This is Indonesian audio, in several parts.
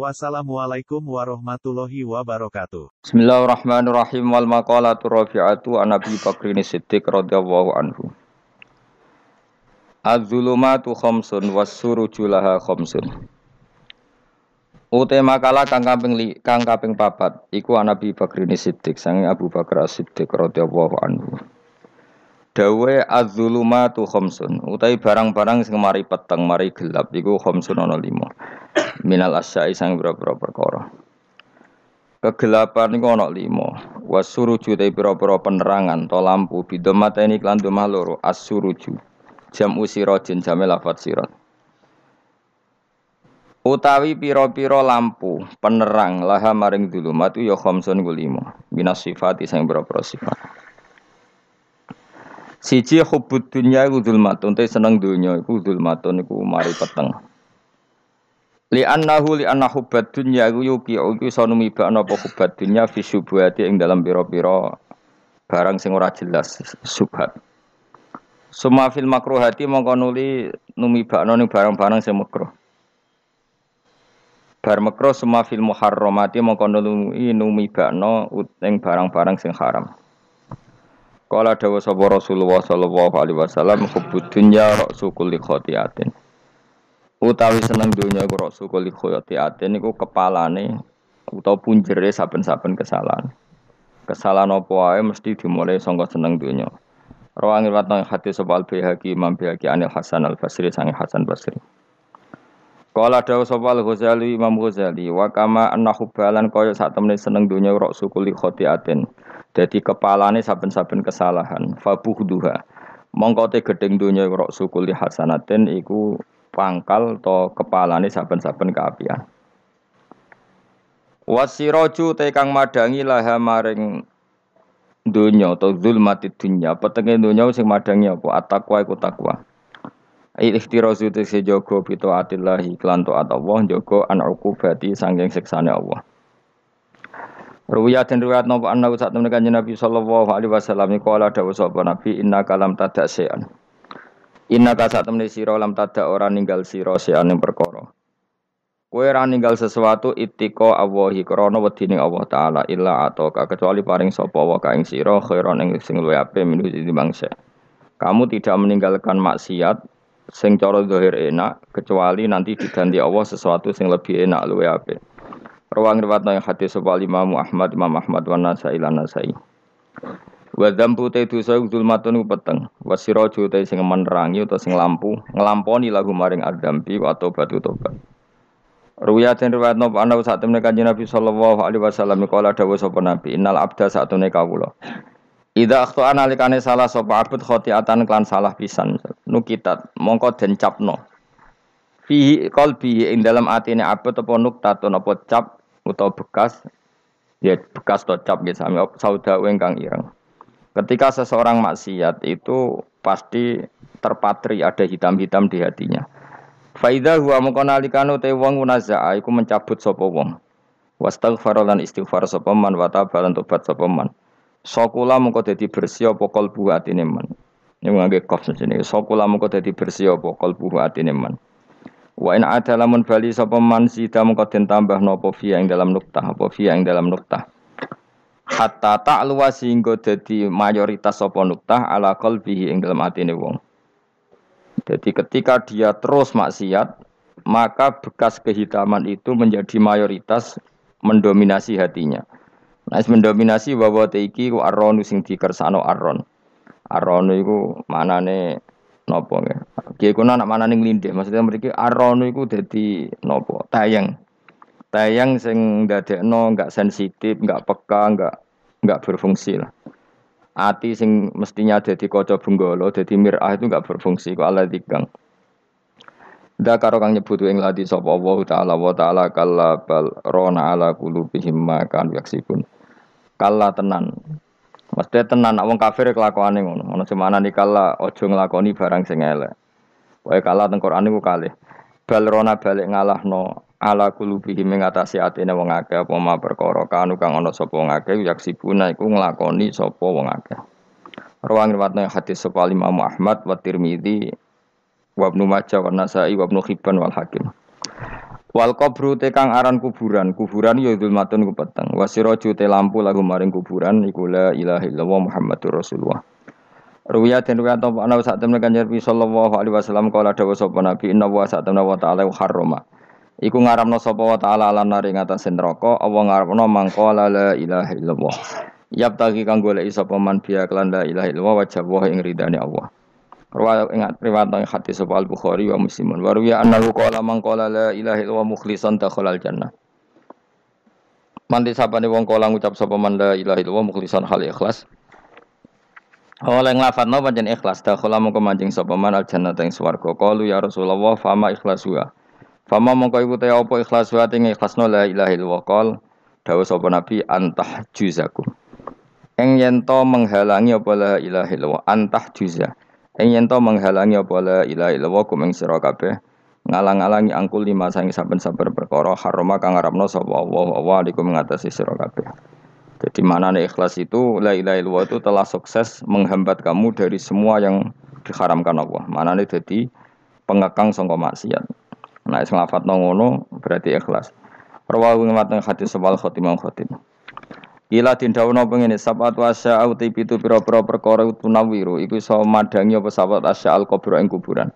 Wassalamualaikum warahmatullahi wabarakatuh. Bismillahirrahmanirrahim wal maqalatu rafi'atu an Abi Bakrin Siddiq radhiyallahu anhu. Az-zulumatu khamsun was suruju laha khamsun. Ute makalah kang kaping kang kaping papat iku an Abi Bakrin Siddiq sange Abu Bakar Siddiq radhiyallahu anhu. Dawe az-zulumatu khamsun utawi barang-barang sing mari peteng mari gelap iku khamsun ana lima minal asyai sang pira-pira perkara. Kegelapan iku ana lima. Wasuruju te pira-pira penerangan to lampu bidomata ini klan domah loro as-suruju. Jam usirojin jame lafat sirat. Utawi pira-pira lampu penerang laha maring dulumat ya khamsun ku lima. Minas sifati sang pira-pira sifat. Siji hubbud dunya iku zulmatun, te seneng dunya iku zulmatun iku mari peteng. Li annahu li anna hubbat dunya iku yuki iku iso numibakno apa hubbat dunya fi syubhati ing dalam pira-pira barang sing ora jelas subhat. Suma fil makruhati mongko nuli numibakno ning barang-barang sing makruh. Bar makruh suma fil muharramati mongko nuli numibakno ing barang-barang sing haram. Kala dawa sapa Rasulullah sallallahu alaihi wasallam hubbud dunya ra'su kulli khati'atin. utawi seneng donya iku rasul kali khoyati aten niku kepalane utawa punjere saben-saben kesalahan. Kesalahan apa wae mesti dimulai sangka seneng donya. Rawang riwayat nang hadis sapa al Baihaqi Imam Baihaqi Anil Hasan Al Basri sange Hasan Basri. Kala dawu sapa Al Ghazali Imam Ghazali wa kama anna hubbalan kaya sak temene seneng donya rasul kuli khotiatin. Dadi kepalane saben-saben kesalahan. Fabuhduha. Mongko te gedeng donya rasul kuli hasanatin iku pangkal to kepalane saben-saben keapian. Wasiraju te kang madangi laha maring dunya atau zulmati dunya petenge dunya sing madangi apa atakwa iku takwa. Ikhtirazu te sejogo pito atillahi klan taat Allah jogo an ukubati sanging siksane Allah. Ruwiyat dan riwayat nopo anna saat temen kanjeng Nabi sallallahu alaihi wasallam qala dawu sapa Nabi inna kalam tadak sean. Inna ka sak temne sira lam tada ora ninggal sira seane perkara. Kowe ora ninggal sesuatu itiko Allahi krana wedine Allah taala illa ataka kecuali paring sapa wa ka ing sira khairon ing sing luwih minu bangsa. Kamu tidak meninggalkan maksiat sing cara zahir enak kecuali nanti diganti Allah sesuatu sing lebih enak luwih apik. Rawang riwayat yang hadis sapa Imam Ahmad Imam Ahmad wa Nasai lan Nasai. Wa dzambu te dosa zulmatun peteng. Wa siraju te sing menerangi utawa sing lampu nglamponi lagu maring adzambi wa batu tobat. Ruya den riwayat napa ana sak temene Kanjeng Nabi sallallahu alaihi wasallam kala dawuh sapa Nabi innal abda satune kawula. Ida akhta analikane salah sapa abd khotiatan klan salah pisan nukitat mongko den capno. Fihi qalbi ing dalam atine abd apa nuktatun apa cap utawa bekas ya bekas to cap gitu sami sauda ingkang ireng. Ketika seseorang maksiat itu pasti terpatri ada hitam-hitam di hatinya. Faida huwa mengkonalikanu te wong munaza'a iku mencabut sapa wong. Wastaghfar lan istighfar sapa man wa tabalan tobat sapa man. Sokula mengko dadi bersih apa kalbu atine man. Ini ngangge kof sini. Sokula mengko dadi bersih apa kalbu atine man. Wa in ada lamun bali sapa man sida mengko den tambah napa fiya ing dalam nuktah apa fiya ing dalam nuktah hatta ta'luwa sehingga jadi mayoritas sapa nuktah ala qalbihi ing dalam atine wong. Jadi ketika dia terus maksiat, maka bekas kehitaman itu menjadi mayoritas mendominasi hatinya. Nah, mendominasi bahwa teiki ku arronu sing dikersano arron. Arronu iku manane nopo nggih. Ki iku anak manane nglindih, maksudnya mriki arronu iku dadi nopo? Tayang tayang sing ndadekno nggak sensitif, nggak peka, nggak nggak berfungsi lah. Ati sing mestinya jadi kaca bunggolo, jadi mirah itu nggak berfungsi kok Allah dikang. Da karo kang nyebut ing ladi sapa Allah taala wa taala kalla bal rona ala qulubihim ma kan yaksibun. Kalla tenan. Mesti tenan nak wong kafir kelakuane ngono. Ono semana nikala ojo nglakoni barang sing elek. Wae kalah teng Quran niku kalih. Bal rona balik ngalahno ala kulubihi mengatasi atine wong akeh apa ma perkara kanu kang ana sapa wong akeh yaksibuna iku nglakoni sapa wong akeh. Rawang riwayatna hadis sapa Imam Ahmad wa Tirmidzi wa Ibnu Majah wa Nasa'i wa Ibnu Hibban wal Hakim. Wal kubru te kang aran kuburan, kuburan ya zulmatun ku peteng. Wasiraju te lampu lagu maring kuburan iku la ilaha illallah Muhammadur Rasulullah. Ruwiya den ruwiya ta ana sak temne kanjeng Nabi sallallahu alaihi wasallam kala dawuh sapa Nabi inna wa sak temne wa ta'ala harrama. Iku ngaramno sapa wa ta'ala lan nari ngatasé neraka apa ngaramno mangko la ilaha illallah. Yap tagi kang golek sapa man biya kelan la ilaha illallah wajah wa ing ridane Allah. Riwayat ingat riwayat yang hadis Al Bukhari wa Muslimun. Wa ruwiya annahu qala man qala la ilaha illallah mukhlishan dakhala al jannah. Manti sapane wong kala ngucap sapa man la ilaha illallah mukhlishan hal ikhlas. Oleh nglafadzno pancen ikhlas dakhala mongko manjing sapa man al jannah ing swarga. Qalu ya Rasulullah fama ikhlasuha. Fama mongko iku te apa ikhlasuha ing ikhlasno la ilaha illallah qol. Dawuh sapa Nabi antah juzakum. Eng yen to menghalangi apa la ilaha illallah antah juzah. Ing yen to menghalangi apa la ilaha illallah kumeng sira kabeh ngalang-alangi angkul lima sang saben-saben perkara harama kang ngarepno sapa Allah wa alikum ngatasi sira kabeh. Jadi mana nih ikhlas itu la ilaha illallah itu telah sukses menghambat kamu dari semua yang diharamkan Allah. Mana nih jadi pengekang sangka maksiat. Nah, sing lafadzno ngono berarti ikhlas. Rawahu ngewat hadis sebal khotimah khotimah. Ila din dawuh pengene sabatu asya uti pitu pira-pira perkara tunawiru iku iso madangi apa sabat asya al kubur ing kuburan.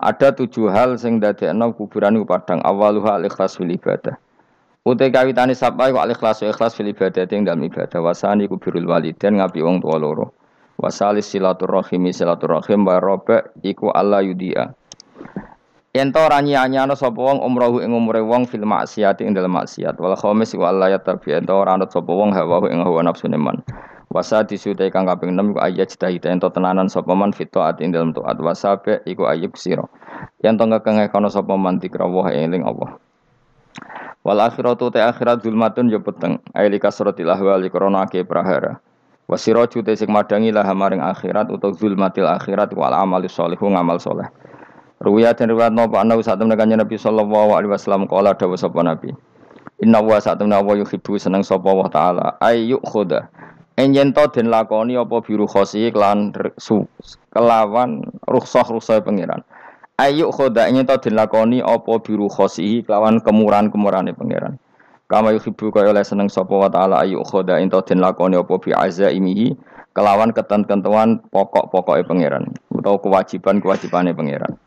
Ada tujuh hal sing dadekno kuburan iku padang awaluha al ikhlas fil. Uti kawitane sapa iku al ikhlas fil ibadah ing dalam ibadah wasani kubirul waliden ngapi wong tua loro. Wasalis silaturahimi silaturahim wa robe iku Allah yudia. Yen to ora nyanyano sapa wong umrohu ing umure wong fil maksiat ing dalem maksiat wal khamis wa Allah ya tabi yen to ora sapa wong hawa ing hawa nafsu man. Wasa disute kang kaping 6 iku ayat cita-cita ento tenanan sapa man fit taat ing dalem taat wasabe iku ayub sira. Yen to ngekenge kono sapa man dikra wa eling Allah. Wal akhiratu te akhirat zulmatun yo peteng. Aili kasratil ahwali krana ake prahara. Wasiraju te sing madangi lah maring akhirat utawa zulmatil akhirat wal amali sholihu ngamal soleh. Ruwiya dan riwayat nopo anna saat kanjeng Nabi sallallahu alaihi wasallam kala dawuh sapa Nabi. Inna wa saat temen wa yuhibbu seneng sapa wa taala ayu khoda. Enjen to den lakoni apa biru khosi kelan kelawan rukhsah rukhsah pangeran. Ayu khoda enjen to den lakoni apa biru khosi kelawan kemurahan-kemurahane pangeran. Kama yuhibbu kaya oleh seneng sapa wa taala ayu khoda ento den lakoni apa bi azaimihi kelawan ketentuan pokok-pokoke pangeran utawa kewajiban-kewajibane pangeran.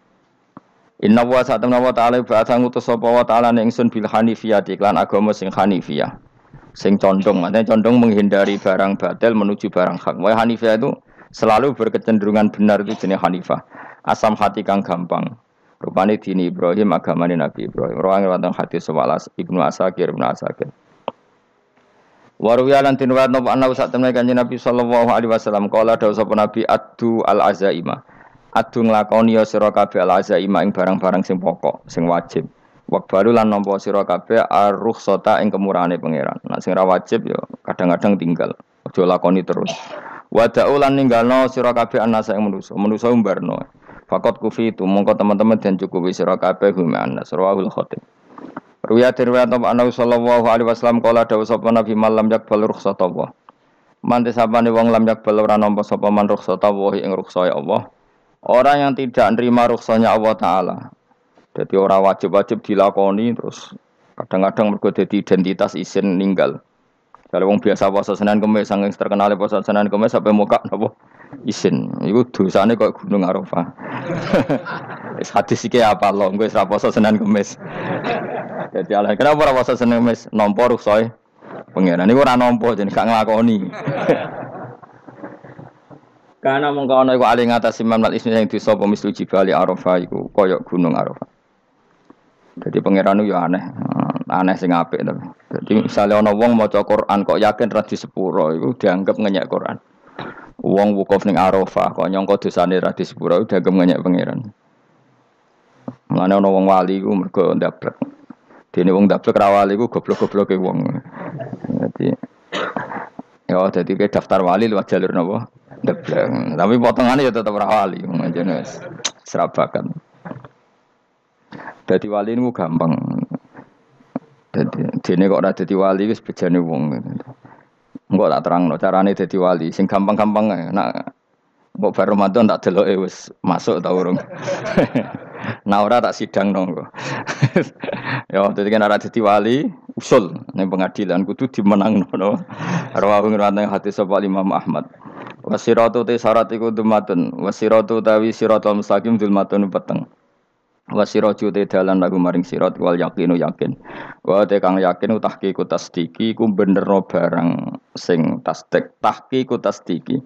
Inna wa sa'atamna wa ta'ala ba'atha ngutus sapa wa ta'ala ning sun bil hanifiyah iklan agama sing hanifiyah. Sing condong, artinya condong menghindari barang batil menuju barang hak. Wa hanifiyah itu selalu berkecenderungan benar itu jenis hanifah. Asam hati kang gampang. Rupane dini Ibrahim agamane Nabi Ibrahim. Rawang wonten hadis sewalas Ibnu Asakir Ibnu Asakir. Waruya lan tinwat nopo ana sak temne kanjeng Nabi sallallahu alaihi wasallam kala dawuh sapa Nabi addu al azaima adu nglakoni ya sira kabeh al azaima ing barang-barang sing pokok, sing wajib. Wakbaru lan nampa sira kabeh ar-rukhsata ing kemurahane pangeran. Nah sing ora wajib ya kadang-kadang tinggal. Aja lakoni terus. Wada'u lan ninggalno sira kabeh anasa ing manusa. Manusa umbarno. Fakot kufi itu mongko teman-teman dan cukupi sira kabeh hum anas rawahul khatib. Ruya riwayat Nabi sallallahu alaihi wasallam kala dawuh sapa Nabi malam yakbal rukhsata Allah. Mante sapane wong lam yakbal ora nampa sapa man rukhsata Allah ing rukhsae Allah. Orang yang tidak nerima rukhsahnya Allah Ta'ala. Jadi orang wajib-wajib dilakoni terus kadang-kadang mergo jadi identitas isin ninggal. Kalau wong biasa puasa Senin Kamis saking terkenal puasa Senin Kamis sampai muka napa isin. Iku dosane kok Gunung Arafah. Wis hadis iki apa lo gue ora puasa Senin Kamis. Jadi ala kenapa ora puasa Senin Kamis? Nampa pengiran niku ora nampa jadi gak nglakoni. Karena mengkau iku ali ngatasi mamlat ismi yang disapa mislu jibali Arafah iku koyok gunung Arafah. Jadi pangeran yo aneh, aneh sing apik to. Jadi misalnya ana wong maca Quran kok yakin ra di sepuro iku dianggap ngenyek Quran. Wong wukuf ning Arafah kok nyangka dosane ra di sepuro dianggap ngenyek pangeran. Mulane ana wong wali iku mergo ndablek. Dene wong ndablek ra wali iku goblok-gobloke wong. Jadi Ya jadi kayak daftar wali lewat jalur nopo. Tapi potongannya ya tetap wali, jenis serabakan. Jadi wali ini gampang. Jadi dene kok ora dadi wali wis bejane wong. Enggak tak terangno carane dadi wali sing gampang-gampang. Nak Mbok bar Ramadan tak deloke wis masuk ta urung. nah ora tak sidang nongko. ya dadi kan ora dadi wali usul ning pengadilan kudu dimenangno no. Rawahu ngrawat hati sapa Imam Ahmad. Wasiratu te syarat iku dumatun. Wasiratu tawi siratal mustaqim dulmatun peteng. Wasiraju te dalan lagu maring sirat wal yakinu yakin. Wa te kang yakin tahqiqu tasdiki ku bener barang sing tasdik. Tahqiqu tasdiki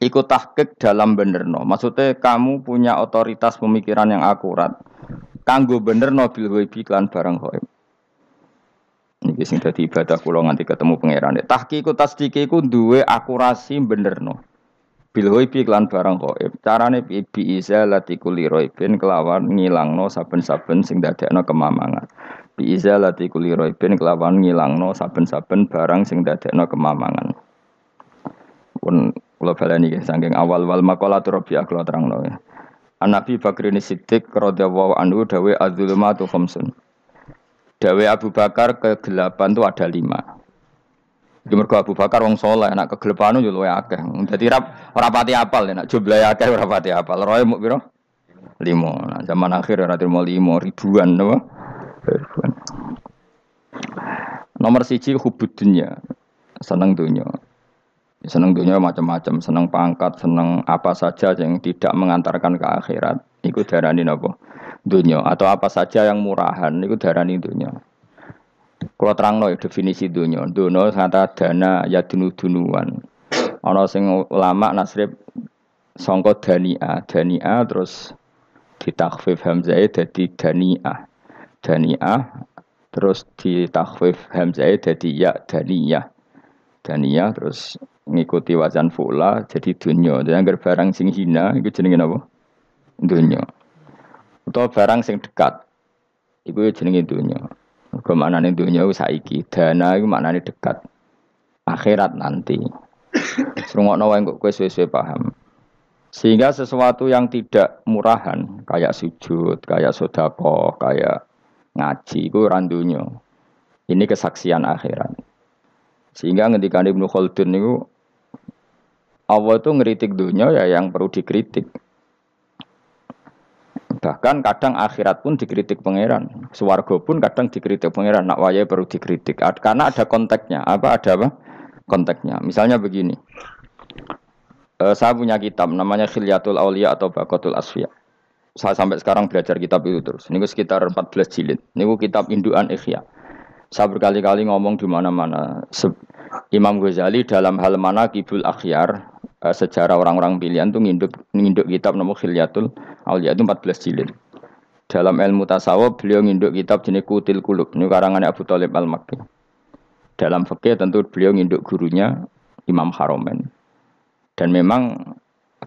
iku tahqiq dalam benerno. Maksudnya kamu punya otoritas pemikiran yang akurat. Kanggo benerno bil ghaibi klan barang ghaib. Niki sing dadi ibadah kula nganti ketemu pangeran. Tahqiqu tasdiki ku duwe akurasi benerno bil ghaibi lan barang gaib carane bi izalati kulli raibin kelawan ngilangno saben-saben sing dadekno kemamangan bi izalati kulli raibin kelawan ngilangno saben-saben barang sing dadekno kemamangan pun kula baleni saking awal wal maqalatu rabi'ah kula terangno ya An Nabi Bakr Siddiq radhiyallahu anhu dawe adzulumatu khamsun. Dawe Abu Bakar kegelapan itu ada lima. Di mergo Abu Bakar wong soleh, nak kegelapan yo luwe akeh. Dadi rap ora pati apal, nak jumlah akeh ora pati apal. Roe muk piro? Limo. Nah, zaman akhir ora terima limo ribuan napa? Ribuan. Nomor siji hubud dunia. Seneng dunia. Seneng dunia macam-macam, seneng pangkat, seneng apa saja yang tidak mengantarkan ke akhirat. Iku darani napa? Dunia atau apa saja yang murahan iku darani dunia. Kalau terang no definisi dunia, dunia kata dana ya dunu dunuan. Ono sing ulama nasrib songko dania, dania terus ditakfif hamzah jadi dania, dania terus ditakfif hamzah jadi ya dania, dania terus ngikuti wazan fula jadi dunia. Dan agar barang sing hina itu jenenge apa? Dunia. Atau barang sing dekat, itu jenenge dunia. Ke mana nih dunia saiki dana itu nih dekat akhirat nanti. Serungok wae kok kue sesuai paham. Sehingga sesuatu yang tidak murahan kayak sujud, kayak sodako, kayak ngaji itu randunya. Ini kesaksian akhirat. Sehingga ketika Ibnu Khaldun itu Allah itu ngeritik dunia ya yang perlu dikritik. Bahkan kadang akhirat pun dikritik pangeran. Suwargo pun kadang dikritik pangeran. Nak waya perlu dikritik. Karena ada konteksnya. Apa ada apa? Konteksnya. Misalnya begini. Uh, saya punya kitab namanya Khilyatul Aulia atau Bakotul Asfiya. Saya sampai sekarang belajar kitab itu terus. Ini sekitar 14 jilid. Ini kitab Induan Ikhya. Saya berkali-kali ngomong di mana-mana. Imam Ghazali dalam hal mana kibul akhyar uh, sejarah orang-orang pilihan tuh nginduk nginduk kitab nomor Khilyatul Aulia itu 14 jilid. Dalam ilmu tasawuf beliau nginduk kitab jenis Kutil Kulub, ini karangan Abu Talib Al-Makki. Dalam fikih tentu beliau nginduk gurunya Imam Haromen. Dan memang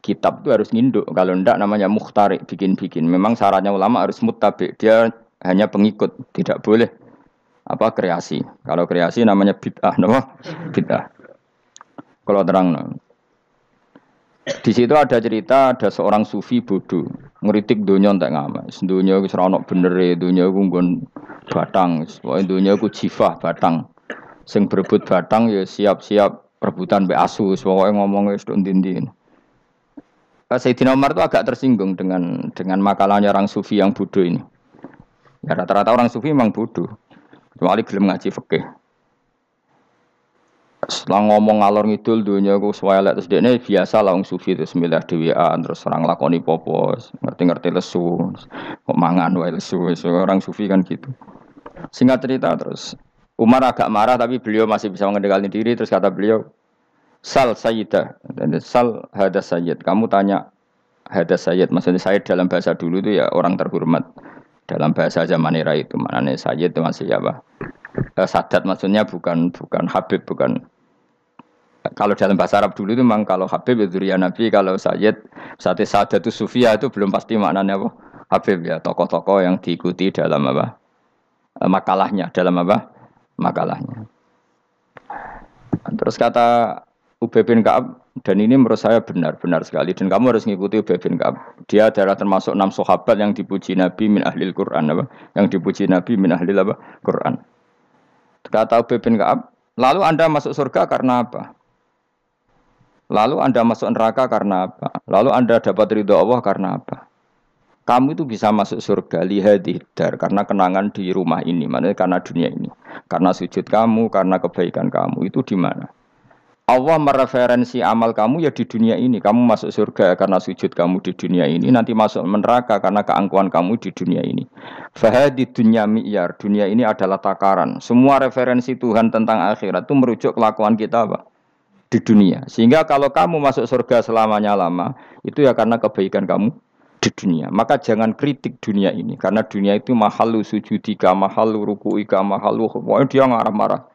kitab itu harus nginduk, kalau ndak namanya mukhtarik, bikin-bikin. Memang syaratnya ulama harus mutabik, dia hanya pengikut, tidak boleh apa kreasi. Kalau kreasi namanya bid'ah, no? bid'ah. Kalau terang, di situ ada cerita ada seorang sufi bodoh ngeritik dunia tak ngamas. Dunia wis ora bener e, dunia ku nggon batang, pokoke dunia ku jifah batang. Sing berebut batang ya siap-siap rebutan be asu, pokoke ngomong wis tok ndi Sayyidina Umar itu agak tersinggung dengan dengan makalahnya orang sufi yang bodoh ini. Ya rata-rata orang sufi memang bodoh. Kecuali gelem ngaji fikih. Setelah ngomong ngalor ngidul dunia ku swelek terus dia biasa lah sufi terus milah dewian terus orang lakoni popo ngerti-ngerti lesu kok mangan wae lesu orang sufi kan gitu. Singkat cerita terus Umar agak marah tapi beliau masih bisa mengendalikan diri. Terus kata beliau Sal Sayyidah dan Sal Hadas Sayyid. Kamu tanya Hadas Sayyid. Maksudnya Sayyid dalam bahasa dulu itu ya orang terhormat. Dalam bahasa zaman era itu mana Sayyid itu masih apa eh, Sadat maksudnya bukan bukan Habib bukan kalau dalam bahasa Arab dulu itu memang kalau Habib itu ya Nabi, kalau Sayyid, Sati Sadatu Sufia itu belum pasti maknanya apa? Habib ya, tokoh-tokoh yang diikuti dalam apa? Eh, makalahnya, dalam apa? Makalahnya. Terus kata Ubay bin Ka'ab dan ini menurut saya benar benar sekali dan kamu harus mengikuti Ubay bin Ka'ab. Dia adalah termasuk enam sahabat yang dipuji Nabi min ahli Quran apa? Yang dipuji Nabi min ahli apa? Quran. Kata Ubay bin Ka'ab, lalu Anda masuk surga karena apa? Lalu Anda masuk neraka karena apa? Lalu Anda dapat ridho Allah karena apa? Kamu itu bisa masuk surga lihat dar karena kenangan di rumah ini, mana karena dunia ini, karena sujud kamu, karena kebaikan kamu itu di mana? Allah mereferensi amal kamu ya di dunia ini. Kamu masuk surga karena sujud kamu di dunia ini. Nanti masuk neraka karena keangkuhan kamu di dunia ini. Fahadi dunia mi'yar. Dunia ini adalah takaran. Semua referensi Tuhan tentang akhirat itu merujuk kelakuan kita apa? Di dunia. Sehingga kalau kamu masuk surga selamanya lama, itu ya karena kebaikan kamu di dunia. Maka jangan kritik dunia ini. Karena dunia itu mahalu sujudika, mahalu rukuika, mahalu... Dia marah-marah.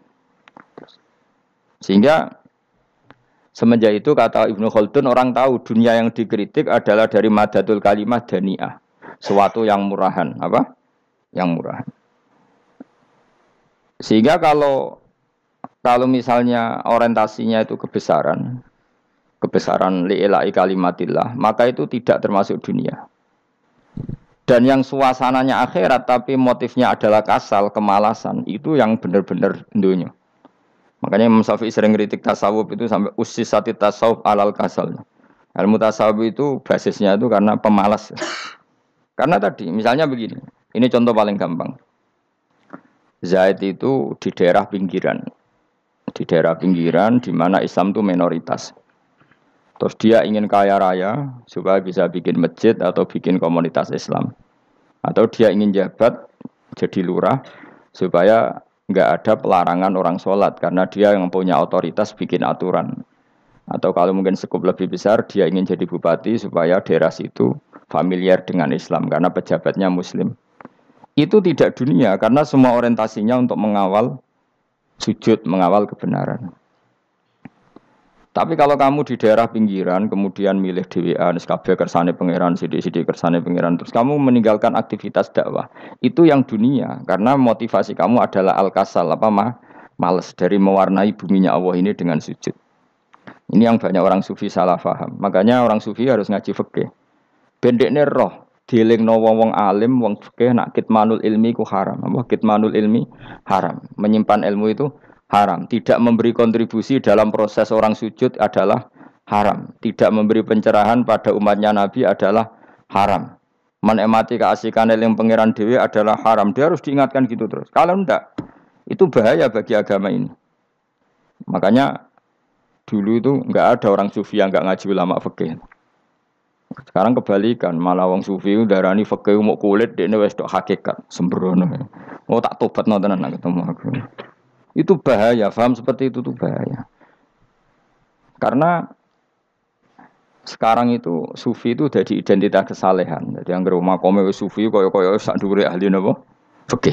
Sehingga Semenjak itu kata Ibnu Khaldun orang tahu dunia yang dikritik adalah dari madatul kalimah dani'ah. Suatu yang murahan, apa? Yang murahan. Sehingga kalau kalau misalnya orientasinya itu kebesaran, kebesaran li'ilai kalimatillah, maka itu tidak termasuk dunia. Dan yang suasananya akhirat tapi motifnya adalah kasal, kemalasan, itu yang benar-benar dunia. Makanya Imam Syafi'i sering kritik tasawuf itu sampai usis sati tasawuf alal kasal. Ilmu tasawuf itu basisnya itu karena pemalas. karena tadi, misalnya begini, ini contoh paling gampang. Zaid itu di daerah pinggiran, di daerah pinggiran di mana Islam itu minoritas. Terus dia ingin kaya raya supaya bisa bikin masjid atau bikin komunitas Islam. Atau dia ingin jabat jadi lurah supaya nggak ada pelarangan orang sholat karena dia yang punya otoritas bikin aturan. Atau kalau mungkin sekup lebih besar, dia ingin jadi bupati supaya daerah situ familiar dengan Islam karena pejabatnya Muslim. Itu tidak dunia karena semua orientasinya untuk mengawal sujud, mengawal kebenaran. Tapi kalau kamu di daerah pinggiran, kemudian milih DWA, NSKB, kersane pangeran, sidik-sidik kersane pangeran, terus kamu meninggalkan aktivitas dakwah, itu yang dunia, karena motivasi kamu adalah al-kasal, apa mah, males dari mewarnai buminya Allah ini dengan sujud. Ini yang banyak orang sufi salah faham. Makanya orang sufi harus ngaji fikih. Bendekne roh, dieling no wong, wong alim, wong fikih nak kitmanul ilmi ku haram. Apa kitmanul ilmi haram. Menyimpan ilmu itu haram. Tidak memberi kontribusi dalam proses orang sujud adalah haram. Tidak memberi pencerahan pada umatnya Nabi adalah haram. Menikmati keasikan yang pangeran dewi adalah haram. Dia harus diingatkan gitu terus. Kalau enggak, itu bahaya bagi agama ini. Makanya dulu itu enggak ada orang sufi yang enggak ngaji ulama fikih. Sekarang kebalikan, malah wong sufi darani fikih mau kulit dia wis hakikat sembrono. Oh tak tobat nonton ketemu aku. Itu bahaya, paham seperti itu tuh bahaya. Karena sekarang itu sufi itu jadi identitas kesalehan. Jadi yang rumah kome sufi koyo koyo sak dure ahli nopo Oke.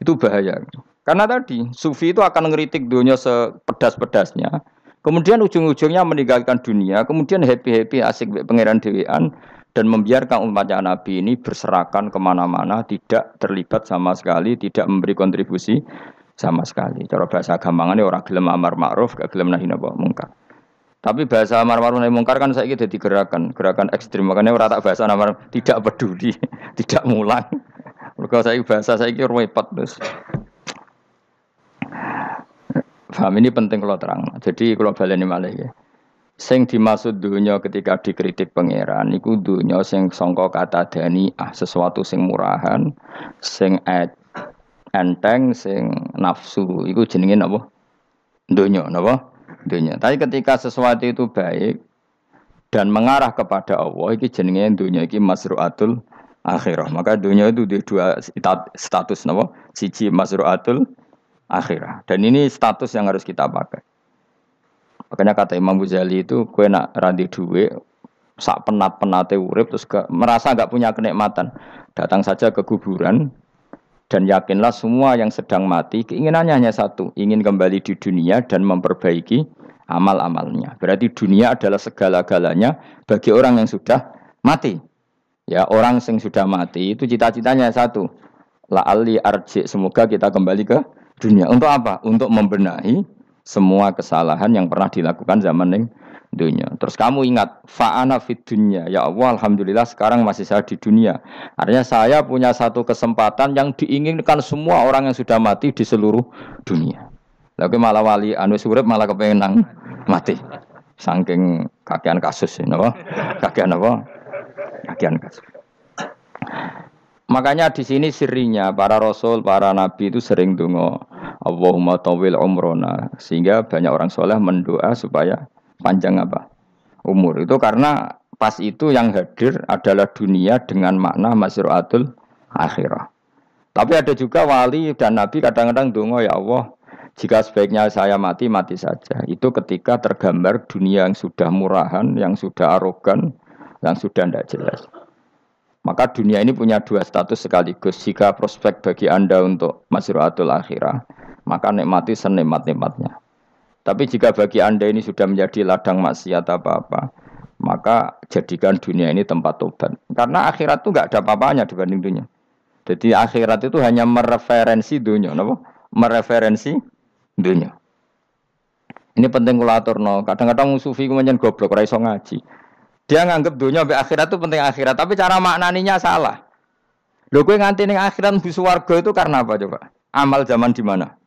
Itu bahaya. Karena tadi sufi itu akan ngeritik dunia sepedas-pedasnya. Kemudian ujung-ujungnya meninggalkan dunia, kemudian happy-happy asik pangeran dewean dan membiarkan umatnya Nabi ini berserakan ke mana-mana, tidak terlibat sama sekali, tidak memberi kontribusi sama sekali. Cara bahasa gampangannya orang gelem amar ma'ruf, gak gelem nahi napa mungkar. Tapi bahasa amar ma'ruf nahi mungkar kan saya jadi gerakan, gerakan ekstrim. Makanya orang tak bahasa amar tidak peduli, tidak mulang. Mereka saya bahasa saya kira repot terus. Paham ini penting kalau terang. Jadi kalau baleni malah ya. Sing dimaksud dunia ketika dikritik pangeran iku dunia sing songko kata dani ah sesuatu sing murahan, sing ed, enteng sing nafsu itu jenenge napa? Donya napa? Donya. Tapi ketika sesuatu itu baik dan mengarah kepada Allah iki jenenge donya iki masruatul akhirah. Maka dunia itu di dua status napa? Siji masruatul akhirah. Dan ini status yang harus kita pakai. Makanya kata Imam Ghazali itu kue nak randi duwe sak penat penate urip terus ke, merasa nggak punya kenikmatan datang saja ke kuburan dan yakinlah semua yang sedang mati keinginannya hanya satu, ingin kembali di dunia dan memperbaiki amal-amalnya. Berarti dunia adalah segala-galanya bagi orang yang sudah mati. Ya, orang yang sudah mati itu cita-citanya satu. La ali arji, semoga kita kembali ke dunia. Untuk apa? Untuk membenahi semua kesalahan yang pernah dilakukan zaman ning dunia. Terus kamu ingat fa'ana fid dunya. Ya Allah, alhamdulillah sekarang masih saya di dunia. Artinya saya punya satu kesempatan yang diinginkan semua orang yang sudah mati di seluruh dunia. Lalu malah wali anu surip malah kepengen nang mati. Saking kakean kasus ini, apa? Kakean apa? Kakean kasus. Makanya di sini sirinya para rasul, para nabi itu sering dungo Allahumma tawil umrona sehingga banyak orang soleh mendoa supaya panjang apa umur itu karena pas itu yang hadir adalah dunia dengan makna masruatul akhirah. Tapi ada juga wali dan nabi kadang-kadang dungo ya Allah jika sebaiknya saya mati mati saja. Itu ketika tergambar dunia yang sudah murahan, yang sudah arogan, yang sudah tidak jelas. Maka dunia ini punya dua status sekaligus. Jika prospek bagi Anda untuk masiratul akhirah, maka nikmati senikmat-nikmatnya. Tapi jika bagi Anda ini sudah menjadi ladang maksiat apa-apa, maka jadikan dunia ini tempat tobat. Karena akhirat itu nggak ada apa-apanya dibanding dunia. Jadi akhirat itu hanya mereferensi dunia? Mereferensi dunia. Ini penting kulatur no. Kadang-kadang sufi kemudian goblok, raiso ngaji. Dia nganggep dunia sampai akhirat itu penting akhirat, tapi cara maknaninya salah. Lho gue nganti ning akhirat warga itu karena apa coba? Amal zaman di mana?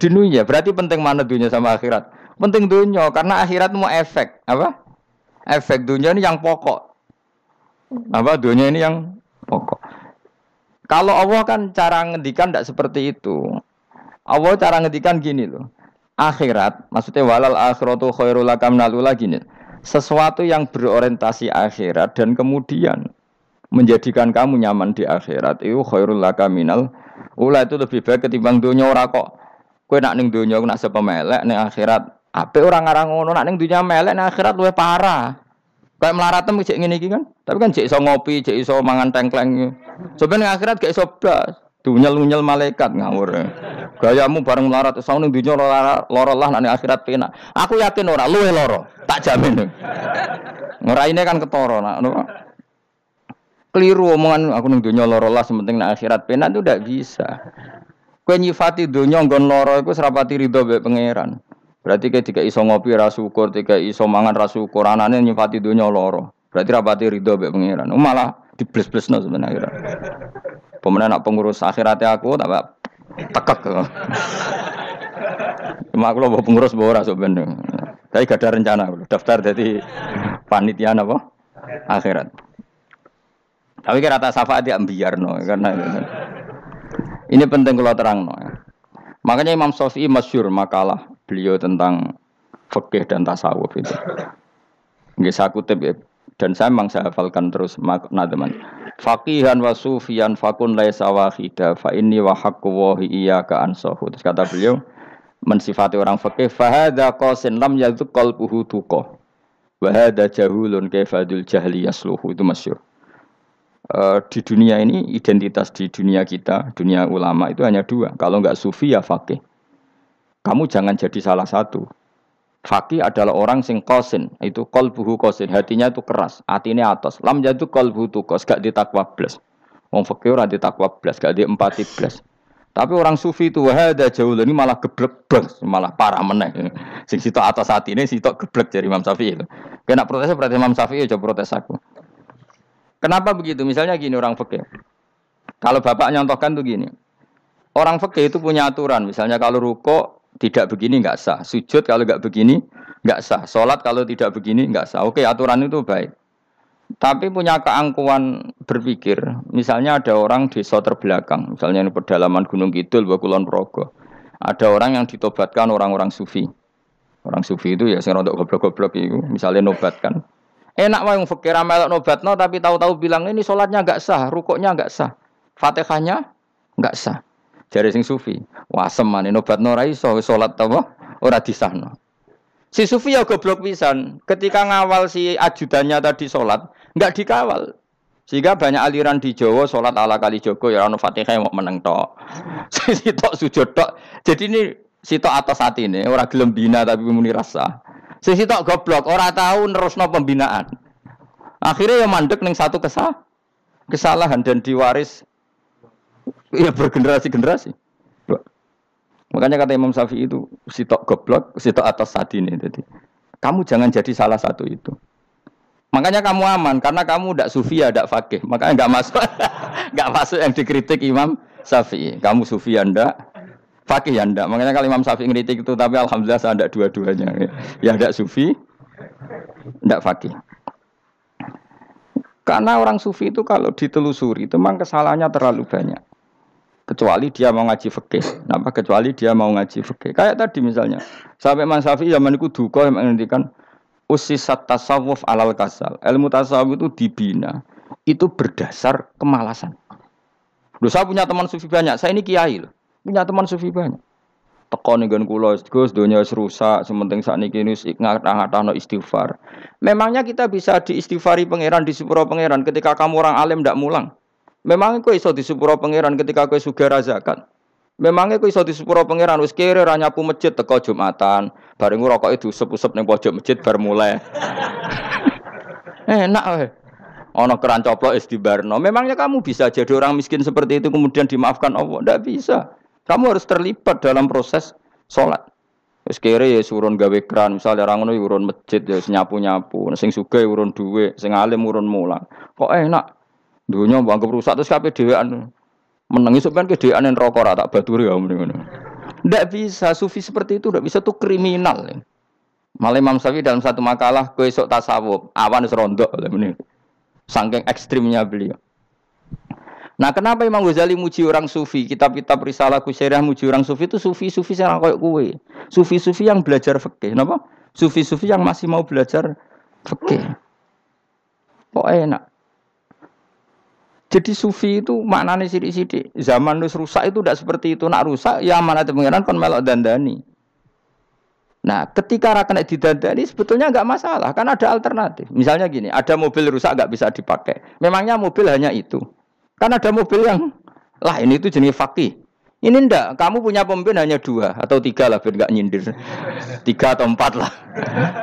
Dunia. Berarti penting mana dunia sama akhirat? Penting dunia karena akhirat mau efek, apa? Efek dunia ini yang pokok. Apa dunia ini yang pokok. Kalau Allah kan cara ngendikan tidak seperti itu. Allah cara ngendikan gini loh. Akhirat, maksudnya walal akhiratu khairul lakam nalula gini sesuatu yang berorientasi akhirat dan kemudian menjadikan kamu nyaman di akhirat itu khairul laka minal ula itu lebih baik ketimbang dunia ora kok kowe nak ning dunia nak sepemelek ning akhirat? Apa orang ngarang ngono nak ning dunia melek ning akhirat luwih parah. Kayak melaratem cek ngene iki kan? Tapi kan cek iso ngopi cek iso mangan tengkleng coba ning akhirat gak iso blas. Dunyel-nyel malaikat ngawur. Gayamu bareng melarat saung ning dunya lara lah nek akhirat penak. Aku yakin ora luwe lara, tak jamin. ini kan ketara nak Keliru omongan aku ning dunya lara lah sementing nek akhirat penak itu ndak bisa. Kowe nyifati dunya nggon lara iku serapati ridho mbek pangeran. Berarti kayak tiga iso ngopi ra syukur, tiga iso mangan ra syukur, anane nyifati dunya lara. Berarti rapati ridho mbek pangeran. Malah dibles-blesno sebenarnya. Pemenang nak pengurus akhiratnya aku tak tekek. Cuma aku loh pengurus bawa rasa bener. Tapi gak ada rencana, daftar jadi panitia apa? Akhirat. Tapi kira tak syafaat ya biar no, karena ini penting kalau terang no. Ya. Makanya Imam Syafi'i masyur makalah beliau tentang fikih dan tasawuf itu. Nggak saya kutip ya. Dan saya memang saya hafalkan terus makna teman. Fakihan wa sufian fakun laisa wahida fa inni wa haqqu wa iyyaka ansahu. Terus kata beliau mensifati orang fakih fahada qasin lam yadzuq qalbuhu. Wa hada jahulun kaifadul jahli yasluhu itu masyhur. Uh, di dunia ini identitas di dunia kita, dunia ulama itu hanya dua. Kalau enggak sufi ya fakih. Kamu jangan jadi salah satu. Fakih adalah orang sing kosin, itu buhu kosin, hatinya itu keras, hatinya atas. Lam jatuh buhu tukos, gak ditakwa blas. Wong fakih orang ditakwa blas, gak di empati blas. Tapi orang sufi itu ada jauh ini malah geblek malah parah meneh. Sing situ atas hati ini situ geblek dari Imam Syafi'i itu. Kena protesnya berarti Imam Syafi'i coba protes aku. Kenapa begitu? Misalnya gini orang fakih. Kalau bapak nyontohkan tuh gini. Orang fakih itu punya aturan, misalnya kalau ruko tidak begini nggak sah. Sujud kalau nggak begini nggak sah. Sholat kalau tidak begini nggak sah. Oke aturan itu baik. Tapi punya keangkuhan berpikir. Misalnya ada orang desa terbelakang. Misalnya ini pedalaman Gunung Kidul, Bakulon Progo. Ada orang yang ditobatkan orang-orang sufi. Orang sufi itu ya saya untuk goblok-goblok itu. Misalnya nobatkan. Enak yang fakir melok nobat no, tapi tahu-tahu bilang ini sholatnya nggak sah, rukuknya nggak sah, fatihahnya nggak sah. Jari sing sufi, wah seman obat ora iso salat apa ora disahno. Si sufi ya goblok pisan. Ketika ngawal si ajudannya tadi sholat, nggak dikawal. Sehingga banyak aliran di Jawa sholat ala kali Joko ya ono Fatihah mau meneng tok. si tok sujud tok. Jadi ini si tok atas hati ini orang gelem bina tapi muni rasa. Si tok goblok ora tahu nerusno pembinaan. Akhirnya ya mandek ning satu kesah kesalahan dan diwaris Ya bergenerasi-generasi. Makanya kata Imam Syafi'i itu sitok goblok, sitok atas ini. Jadi kamu jangan jadi salah satu itu. Makanya kamu aman karena kamu tidak sufi ya, tidak fakih. Makanya nggak masuk, nggak masuk yang dikritik Imam Syafi'i. Kamu sufi ya ndak, fakih ya ndak. Makanya kalau Imam Syafi'i ngeritik itu, tapi alhamdulillah saya tidak dua-duanya. Ya tidak sufi, tidak fakih. Karena orang sufi itu kalau ditelusuri itu memang kesalahannya terlalu banyak. Kecuali dia mau ngaji fikih. Kenapa? Kecuali dia mau ngaji fikih. Kayak tadi misalnya. Sampai Imam Syafi'i zaman itu duka yang menghentikan usisat tasawuf alal kasal. Ilmu tasawuf itu dibina. Itu berdasar kemalasan. Loh, saya punya teman sufi banyak. Saya ini kiai loh. Punya teman sufi banyak. Teko nih kan kulo, Gus dunia rusak, sementing saat ini kini ngatah no istighfar. Memangnya kita bisa diistighfari pangeran di sepuro pangeran ketika kamu orang alim tidak mulang. Memangnya kau iso di sepuro pangeran ketika kau sudah zakat. Memangnya kau iso di sepuro pangeran wis kere ra nyapu masjid teko Jumatan, bareng rokok itu usep-usep ning pojok masjid bar mulai. Enak weh. Ono keran coplok is dibarno. Memangnya kamu bisa jadi orang miskin seperti itu kemudian dimaafkan Allah? Tidak bisa. Kamu harus terlibat dalam proses sholat. Wis kere ya urun gawe keran, misalnya orang ngono ya urun masjid ya nyapu-nyapu, sing sugih ya urun duwe, sing alim urun mulang. Kok enak? Dunia bangga rusak terus kabeh dhewean. Menengi sebenarnya kedean rokok rata baturi ya ngono. Tidak bisa, sufi seperti itu tidak bisa tuh kriminal. Malah Imam Syafi'i dalam satu makalah esok tasawuf, awan rondok ini. Saking ekstrimnya beliau. Nah, kenapa Imam Ghazali muji orang sufi? Kitab-kitab risalah kusyirah muji orang sufi itu sufi-sufi yang kayak kue. Sufi-sufi yang belajar fikih, napa? Sufi-sufi yang masih mau belajar fikih. Kok enak? Jadi sufi itu maknanya sidik-sidik. Zaman nus rusak itu tidak seperti itu. Nak rusak ya amanat pengiran kon melok dandani. Nah, ketika rakyat didandani sebetulnya nggak masalah, kan ada alternatif. Misalnya gini, ada mobil rusak nggak bisa dipakai. Memangnya mobil hanya itu. Kan ada mobil yang lain itu jenis fakih. Ini ndak, kamu punya pemimpin hanya dua atau tiga lah biar nggak nyindir. Tiga atau empat lah.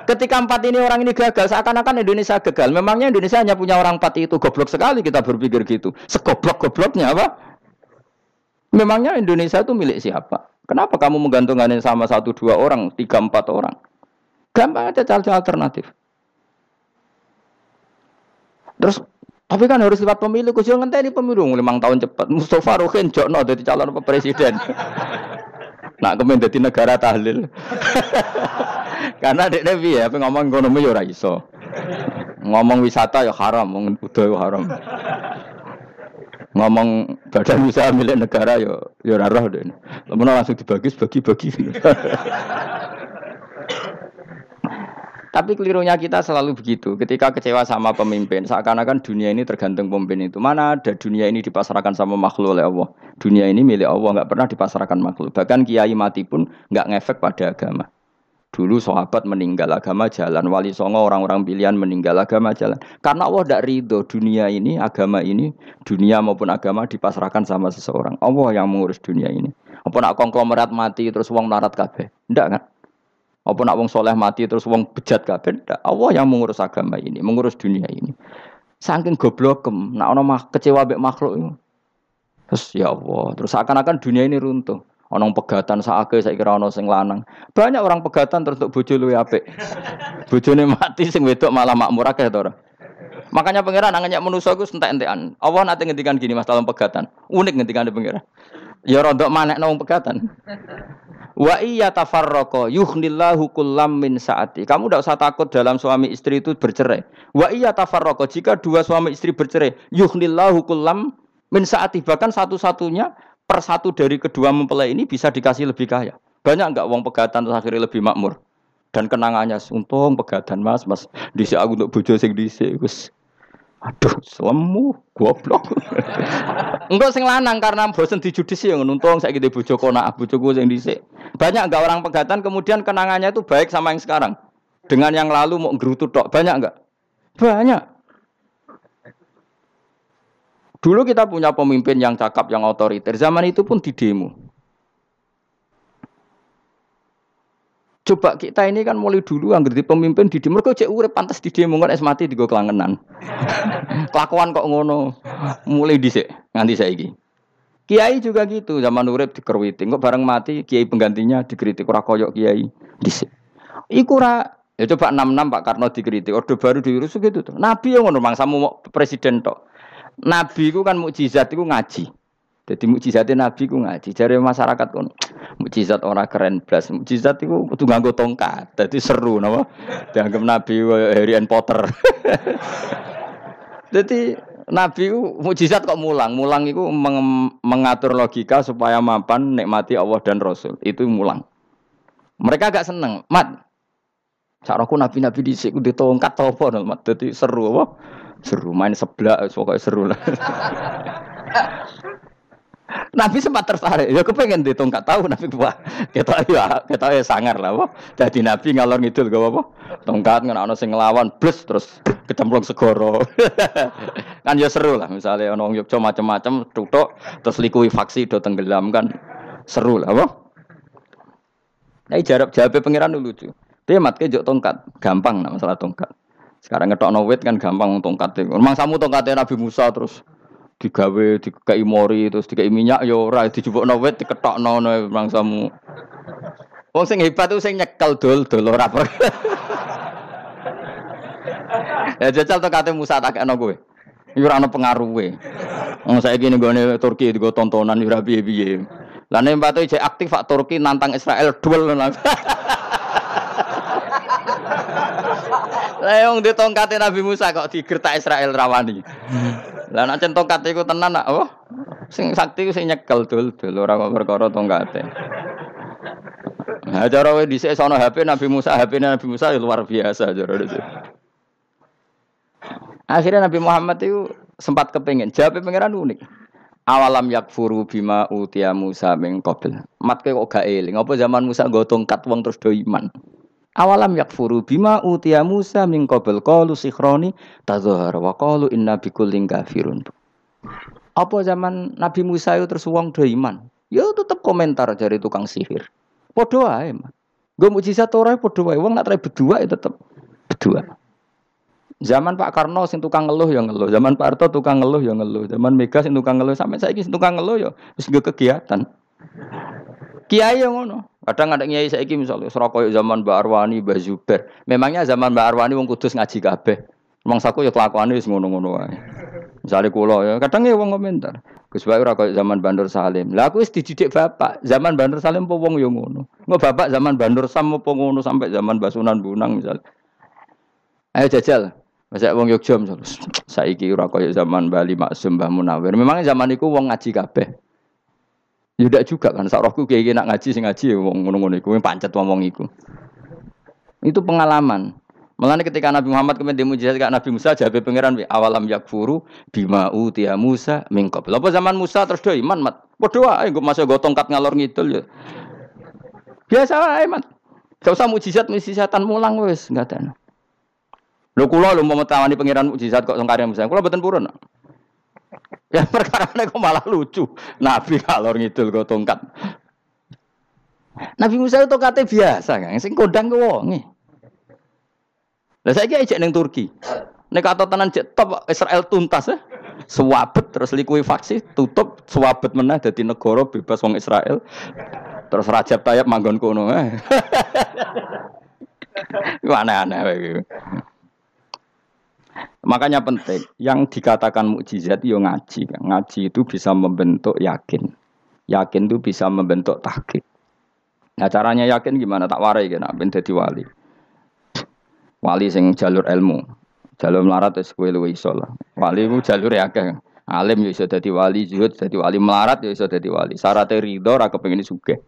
Ketika empat ini orang ini gagal, seakan-akan Indonesia gagal. Memangnya Indonesia hanya punya orang empat itu goblok sekali kita berpikir gitu. Segoblok-gobloknya apa? Memangnya Indonesia itu milik siapa? Kenapa kamu menggantungkan sama satu dua orang, tiga empat orang? Gampang aja cara alternatif. Terus tapi kan harus lewat pemilu, Gus Yo ngenteni pemilu limang tahun cepat. Mustafa Rohin jokno jadi calon presiden. Nak kemen jadi negara tahlil. Karena dek Devi ya, apa ngomong ekonomi ya iso. Ngomong wisata ya haram, ngomong budaya ya haram. Ngomong badan usaha milik negara ya ya ora roh deh. langsung dibagi bagi-bagi. Tapi kelirunya kita selalu begitu. Ketika kecewa sama pemimpin, seakan-akan dunia ini tergantung pemimpin itu. Mana ada dunia ini dipasarkan sama makhluk oleh Allah. Dunia ini milik Allah, nggak pernah dipasarkan makhluk. Bahkan kiai mati pun nggak ngefek pada agama. Dulu sahabat meninggal agama jalan, wali songo orang-orang pilihan meninggal agama jalan. Karena Allah tidak ridho dunia ini, agama ini, dunia maupun agama dipasrahkan sama seseorang. Allah yang mengurus dunia ini. Apa nak konglomerat mati terus uang narat kabeh? Tidak kan? Apa nak wong soleh mati terus wong bejat kabeh? Allah yang mengurus agama ini, mengurus dunia ini. Saking goblokem, nak ono mah kecewa mek makhluk itu. Terus ya Allah, terus seakan-akan dunia ini runtuh. Ono pegatan saake saya kira ono sing lanang. Banyak orang pegatan terus untuk bojo luwe apik. Bojone mati sing wedok malah makmur akeh to Makanya pangeran angannya manusa iku entek-entekan. Allah nanti ngendikan gini Mas dalam pegatan. Unik ngendikan pangeran. Ya rontok manekno wong pegatan. Wa iya tafarroko yuhnillahu kullam min saati. Kamu tidak usah takut dalam suami istri itu bercerai. Wa iya tafarroko jika dua suami istri bercerai, yuhnillahu kullam min saati. Bahkan satu-satunya per satu dari kedua mempelai ini bisa dikasih lebih kaya. Banyak enggak uang pegatan terus akhirnya lebih makmur. Dan kenangannya, untung pegatan mas, mas. Disi aku untuk bojo sing disi. Aduh, selemu goblok. Enggak sing lanang karena bosen dijudisi yang nuntung saya gitu bojo kona bojoku sing dhisik. Banyak enggak orang pegatan kemudian kenangannya itu baik sama yang sekarang. Dengan yang lalu mau gerutu tok, banyak enggak? Banyak. Dulu kita punya pemimpin yang cakap, yang otoriter. Zaman itu pun di demo. Coba kita ini kan mulai dulu anggar di pemimpin di kok cek urip pantas di demo kan es mati digo kelangenan. Kelakuan kok ngono. Mulai dhisik nganti saiki. Kiai juga gitu, zaman urip dikerwiti, kok bareng mati kiai penggantinya dikritik ora koyok kiai. Dhisik. Iku ora ya coba 66 Pak Karno dikritik, orde baru diurus gitu tuh. Nabi yang ngono mangsamu mau presiden tok. Nabi ku kan mukjizat iku ngaji. Jadi mukjizatnya Nabi ku ngaji. Jare masyarakat kon mukjizat orang keren blas. Mukjizat iku kudu nganggo tongkat. Jadi seru napa? Dianggap Nabi Harry Potter. Jadi Nabi ku mukjizat kok mulang. Mulang itu meng mengatur logika supaya mapan nikmati Allah dan Rasul. Itu mulang. Mereka agak seneng. Mat, caraku nabi-nabi di sini di tongkat apa mat. Jadi seru apa? Seru main sebelah, pokoknya seru lah. Nabi sempat tertarik, ya kepengen ditongkat tahu Nabi wah kita ya kita ya sangar lah, wah jadi Nabi ngalor ngidul gak apa, tongkat nggak ono sing ngelawan, plus terus kecemplung segoro, kan ya seru lah misalnya ono Yogyo macam-macam, tutuk terus likui faksi do tenggelam kan seru lah, wah. Nah jarak jawab pangeran dulu tuh, dia mat kejok tongkat, gampang lah masalah tongkat. Sekarang ngetok wit kan gampang tongkat, memang samu tongkatnya Nabi Musa terus digawe dikai mori terus dikai minyak ya ora dijupukno wit diketokno mangsamu. Wong sing hebat tuh sing nyekel dol dol ora ya jajal to kate Musa tak kena kowe. Iku ora ono pengaruhe. Wong saiki ning gone Turki digo tontonan ora piye-piye. Lah nek mbate jek aktif Pak Turki nantang Israel duel. Lah yang ditongkate Nabi Musa kok digertak Israel rawani. Lah nek tongkat iku tenan nak oh. Sing sakti ku sing nyekel dul-dul ora kok perkara tongkate. Nah, cara sono HP Nabi Musa, HP Nabi Musa ya luar biasa cara dhisik. Akhirnya Nabi Muhammad itu sempat kepengen. Jawab pangeran unik. Awalam yakfuru bima utia Musa qabl. Mat kok gak eling. Apa zaman Musa nggo tongkat wong terus do iman. Awalam yakfuru bima utia Musa min qabl qalu sikhroni tadzahar wa qalu inna bikullin kafirun. Apa zaman Nabi Musa itu terus wong do iman? Ya tetep komentar dari tukang sihir. Padha wae, Mas. Gue mujizat ora padha wae. Wong nak trai berdua ya tetep berdua. Zaman Pak Karno sing tukang ngeluh ya ngeluh, zaman Pak Harto tukang ngeluh ya ngeluh, zaman Mega sing tukang ngeluh sampai saiki sing tukang ngeluh ya wis kegiatan. Kiai yang ngono. Kadang ada kiai saiki misalnya Surabaya zaman Mbak Arwani, Mbak Zuber. Memangnya zaman Mbak Arwani wong kudus ngaji kabeh. Wong saku ya kelakuane wis ngono-ngono wae. Misalnya kula ya, kadang ya wong komentar. Gus koyo zaman Bandur Salim. Lah aku dididik bapak, zaman Bandur Salim apa wong ya ngono. Engko bapak zaman Bandur Sam apa ngono sampai zaman Basunan Bunang misalnya. Ayo jajal. Masa wong Yogya misalnya, saiki ora koyo zaman Bali Maksum Mbah Munawir. Memangnya zaman iku wong ngaji kabeh. Ya juga kan, sak rohku kiai nak ngaji sing ngaji wong ngono-ngono iku pancet ngomong iku. Itu pengalaman. Mulane ketika Nabi Muhammad kemudian mujizat kak Nabi Musa jawab pangeran awalam yakfuru bima utia Musa mingkop. Apa zaman Musa terus do iman mat. Padha wae engko masuk go tongkat ngalor ngidul ya. Biasa wae mat. Gak usah mujizat mujizatan mulang wis enggak ada. Lho kula lho mau tawani pangeran mujizat kok sangkare Musa. Kula mboten purun. Ya perkara kok malah lucu. Nabi kalor ngidul kok tongkat. Nabi Musa itu kate biasa kan, sing kodang ku wonge. Lah saiki ejek ning Turki. Nek kata tenan cek top Israel tuntas ya. Swabet terus likuifaksi tutup swabet meneh dadi negara bebas wong Israel. Terus Rajab Tayyip manggon kono. Eh. Aneh-aneh Makanya penting, yang dikatakan mukjizat yo ngaji. Ngaji itu bisa membentuk yakin. Yakin itu bisa membentuk tahqiq. Nah caranya yakin gimana? Tak warai kan, ben dadi wali. Wali sing jalur ilmu. Jalur melarat wis kowe luwih iso lah. Wali ku jalur ya akeh. Alim yo iso dadi wali, zuhud dadi wali, melarat yo iso dadi wali. Syaratnya ridho ra kepengin sugih.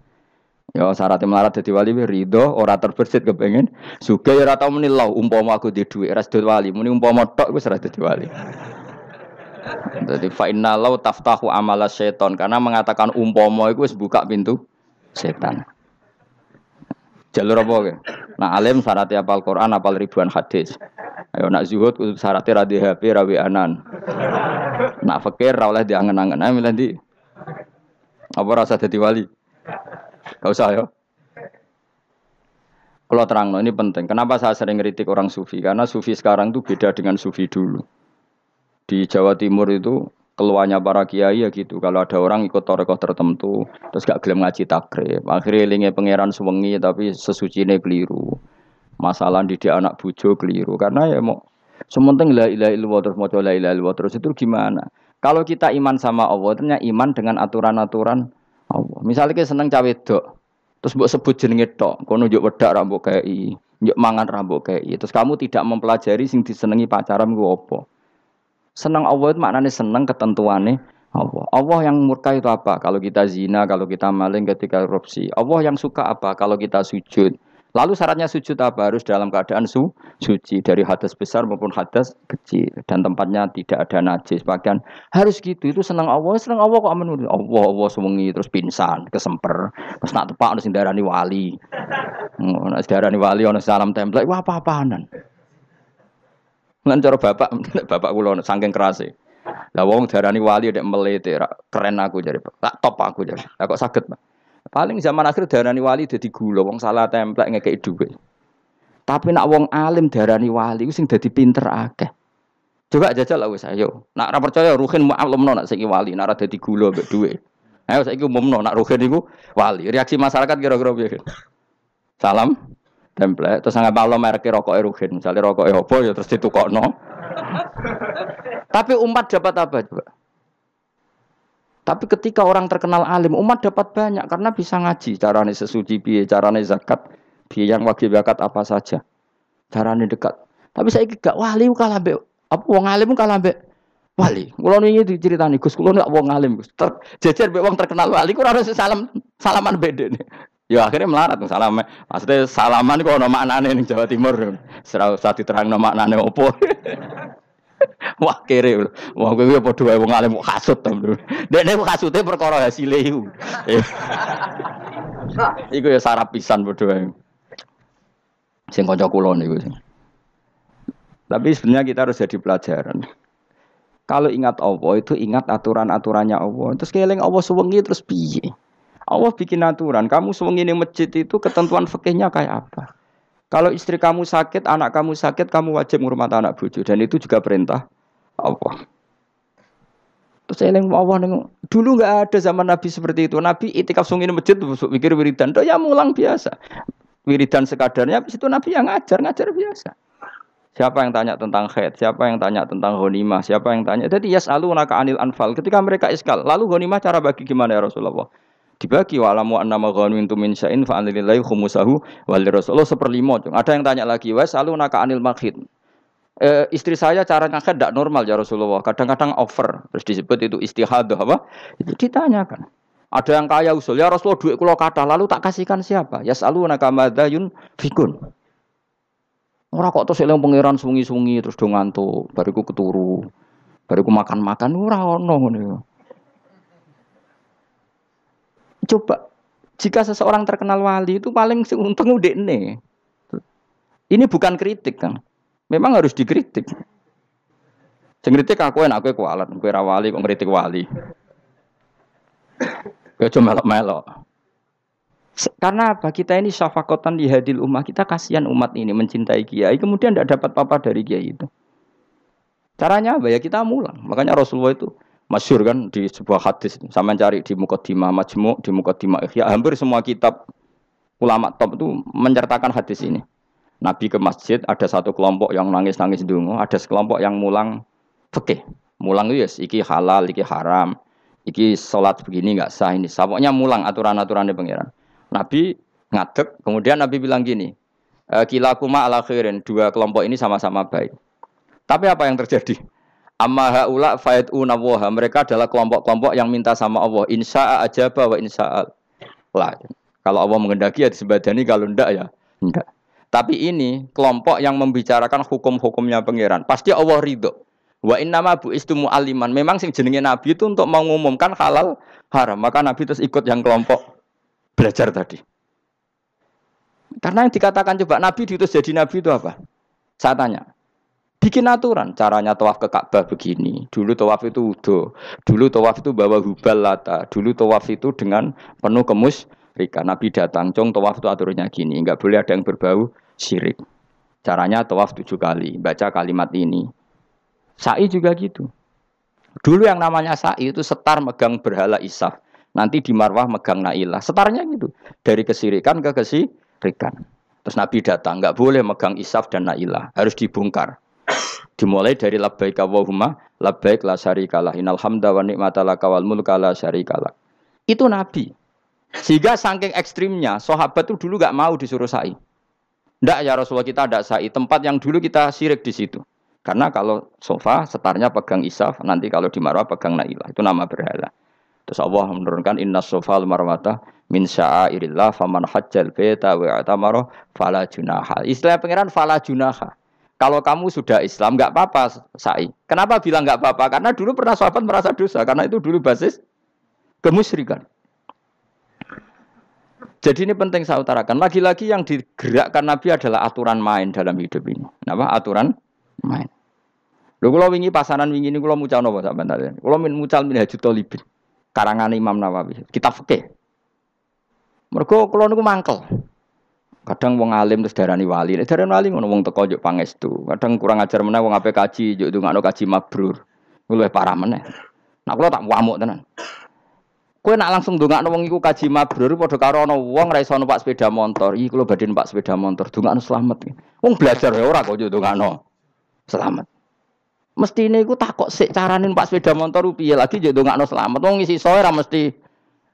Ya syaratnya melarat jadi wali ridho ora terbersit kepengen suka ya rata muni lau umpama aku di duit ras wali muni umpama tok gue serah jadi wali. Jadi fa inna lau taftahu amala seton karena mengatakan umpama itu buka pintu setan. Jalur apa ke? Nah alim syaratnya apal Quran apal ribuan hadis. Ayo nak zuhud syaratnya radhi HP rawi anan. Nak fakir rawleh diangen-angen. Ayo milih di. Apa rasa jadi wali? Gak usah ya. Kalau terang, ini penting. Kenapa saya sering ngeritik orang sufi? Karena sufi sekarang itu beda dengan sufi dulu. Di Jawa Timur itu keluarnya para kiai ya gitu. Kalau ada orang ikut torekoh tertentu, terus gak gelem ngaji takrib, akhirnya linge pangeran suwengi tapi sesuci ini keliru. Masalah di anak bujo keliru. Karena ya mau sementing la ilaha illallah terus mau la ilaha illallah terus itu gimana? Kalau kita iman sama Allah, ternyata iman dengan aturan-aturan Allah. Misalnya kita seneng cawe dok, terus buat sebut jenenge tok, kono nunjuk wedak rambut kayak i, njuk mangan rambut kayak i. Terus kamu tidak mempelajari sing disenengi pacaran gue apa? Senang Allah itu maknanya senang ketentuannya Allah. Allah yang murka itu apa? Kalau kita zina, kalau kita maling, ketika korupsi. Allah yang suka apa? Kalau kita sujud. Lalu syaratnya sujud apa? Harus dalam keadaan su suci dari hadas besar maupun hadas kecil dan tempatnya tidak ada najis. Bahkan harus gitu. Itu senang Allah, senang Allah kok aman. Allah Allah sewengi terus pingsan, kesemper. Terus nak tepak harus darani wali. Nah, darani wali ono salam template. Wah apa-apaanan. Ngan cara bapak, bapak kula saking kerase. Lah wong darani wali dek melete, keren aku jadi. Tak top aku jadi. Lah kok saged, Pak? Paling zaman akhir darani wali dadi gula, wong salah templek ngekeki dhuwit. Tapi nak wong alim darani wali sing dadi pinter akeh. Coba jajal lah wis ayo. Nak ora percaya Ruhin mu'allimno nak saiki wali, nak ora dadi gula mbek dhuwit. Ayo saiki umumno nak Ruhin iku wali. Reaksi masyarakat kira-kira piye? Salam template terus nggak malam merek rokok Ruhin. Misalnya rokok apa ya terus ditukokno. Tapi umat dapat apa coba? Tapi ketika orang terkenal alim, umat dapat banyak karena bisa ngaji. Caranya sesuci biaya, caranya zakat, biaya yang wajib zakat apa saja. Caranya dekat. Tapi saya gak wali kalah be, apa wong alim kalah be wali. Kulo ini diceritani Gus, kulo nek wong alim Gus. Ter, jejer be wong terkenal wali kulo harus salam salaman beda nih. Ya akhirnya melarat salam. Maksudnya salaman kok ono maknane ning Jawa Timur. Serau usah diterangno maknane opo. Wah kere. Wah kowe padha wae wong alim kasut to. Dekne kasute perkara hasile iku. Iku ya sarap pisan padha wae. Sing kanca kula niku sing. Tapi sebenarnya kita harus jadi pelajaran. Kalau ingat Allah itu ingat aturan-aturannya Allah. Terus keling Allah suwengi terus piye? Allah bikin aturan. Kamu suwengi ning masjid itu ketentuan fikihnya kayak apa? Kalau istri kamu sakit, anak kamu sakit, kamu wajib ngurmat anak bucu dan itu juga perintah Allah. Terus eling Allah neng, dulu nggak ada zaman Nabi seperti itu. Nabi itikaf sungin masjid pikir wiridan, ya mulang biasa. Wiridan sekadarnya, habis itu Nabi yang ngajar, ngajar biasa. Siapa yang tanya tentang khair, siapa yang tanya tentang ghanimah, siapa yang tanya. Jadi selalu naka anil anfal. Ketika mereka iskal, lalu ghanimah cara bagi gimana ya Rasulullah? Dibagi wa alamu anna ma ghanimtum min syai'in fa anilillahi khumusahu wal rasulullah. Seperlima ada yang tanya lagi wa selalu naka anil makhid e, istri saya cara ngakad tidak normal ya Rasulullah. Kadang-kadang over. Terus disebut itu istihadah apa? Itu ditanyakan. Ada yang kaya usul ya Rasulullah duit kulo kata lalu tak kasihkan siapa? Ya selalu naka madayun fikun. Ora kok terus eling pangeran sungi-sungi terus do ngantuk, bariku keturu. Bariku makan-makan ora ono ngono. Coba jika seseorang terkenal wali itu paling untung udah ini. Ini bukan kritik kan. Memang harus dikritik. Sing kritik aku enak aku kualat, kowe ra wali kok kritik wali. Kowe cuma melok-melok. Karena apa? Kita ini syafakotan di hadil umat. Kita kasihan umat ini mencintai kiai. Kemudian tidak dapat apa-apa dari kiai itu. Caranya apa? Ya kita mulang. Makanya Rasulullah itu masyur kan di sebuah hadis. Sama cari di Mukaddimah Majmu di Mukaddimah Ihya. Hampir semua kitab ulama top itu menceritakan hadis ini. Nabi ke masjid ada satu kelompok yang nangis-nangis dungu ada sekelompok yang mulang fikih. Mulang itu yes iki halal iki haram iki sholat begini nggak sah ini pokoknya mulang aturan-aturannya pangeran. Nabi ngadek kemudian Nabi bilang gini e, kilakuma ala khairin. Dua kelompok ini sama-sama baik. Tapi apa yang terjadi Amma haula fayatuna waha. Mereka adalah kelompok-kelompok yang minta sama Allah. Insya aja bahwa insya lah. Kalau Allah mengendaki ya disebadani, kalau ndak ya ndak. Tapi ini kelompok yang membicarakan hukum-hukumnya pangeran. Pasti Allah ridho. Wa innama bu istumu aliman. Memang sing jenenge Nabi itu untuk mengumumkan halal haram. Maka Nabi terus ikut yang kelompok belajar tadi. Karena yang dikatakan coba Nabi diutus jadi Nabi itu apa? Saya tanya, bikin aturan caranya tawaf ke Ka'bah begini dulu tawaf itu udo dulu tawaf itu bawa hubal lata dulu tawaf itu dengan penuh kemus Rika Nabi datang cong tawaf itu aturannya gini nggak boleh ada yang berbau syirik caranya tawaf tujuh kali baca kalimat ini sa'i juga gitu Dulu yang namanya sa'i itu setar megang berhala isaf. Nanti di marwah megang nailah. Setarnya gitu. Dari kesirikan ke kesirikan. Terus Nabi datang, nggak boleh megang isaf dan nailah. Harus dibongkar. Dimulai dari labbaik Allahumma labbaik la syarikalah. Innal hamda wa ni'mata laka wal mulka la syarikalah. Itu Nabi. Sehingga saking ekstrimnya, sahabat itu dulu gak mau disuruh sa'i. Ndak ya Rasulullah kita ada sa'i. Tempat yang dulu kita sirik di situ. Karena kalau sofa setarnya pegang isaf, nanti kalau di marwah pegang nailah. Itu nama berhala. Terus Allah menurunkan inna sofa marwata min sya'airillah faman hajjal beta wa fala. Istilah pangeran fala junaha. Kalau kamu sudah Islam nggak apa-apa sa'i. Kenapa bilang nggak apa-apa? Karena dulu pernah sahabat merasa dosa. Karena itu dulu basis kemusyrikan. Jadi ini penting saya utarakan. Lagi-lagi yang digerakkan Nabi adalah aturan main dalam hidup ini. Kenapa? Aturan main. Lho kula wingi pasanan wingi ini kula mucal napa sampean tadi? Kula min mucal min Hajut Talibin. Karangan Imam Nawawi. Kitab fikih. Mergo kula niku mangkel. Kadang wong alim terus darani wali. Nek darani wali ngono wong teko njuk pangestu. Kadang kurang ajar meneh wong ape kaji njuk ndongakno kaji mabrur. Luwih parah meneh. Nah kula tak wamuk tenan. Kowe nak langsung ndongakno wong iku kaji mabrur padha karo ana wong ra iso numpak sepeda motor. Iki kula badhe numpak sepeda motor, ndongakno slamet. Wong belajar ya ora kok ndongakno selamat. Mesti ini aku takut sih carane numpak sepeda motor piye lagi jadi ndongakno selamat. Wong isi soe ra mesti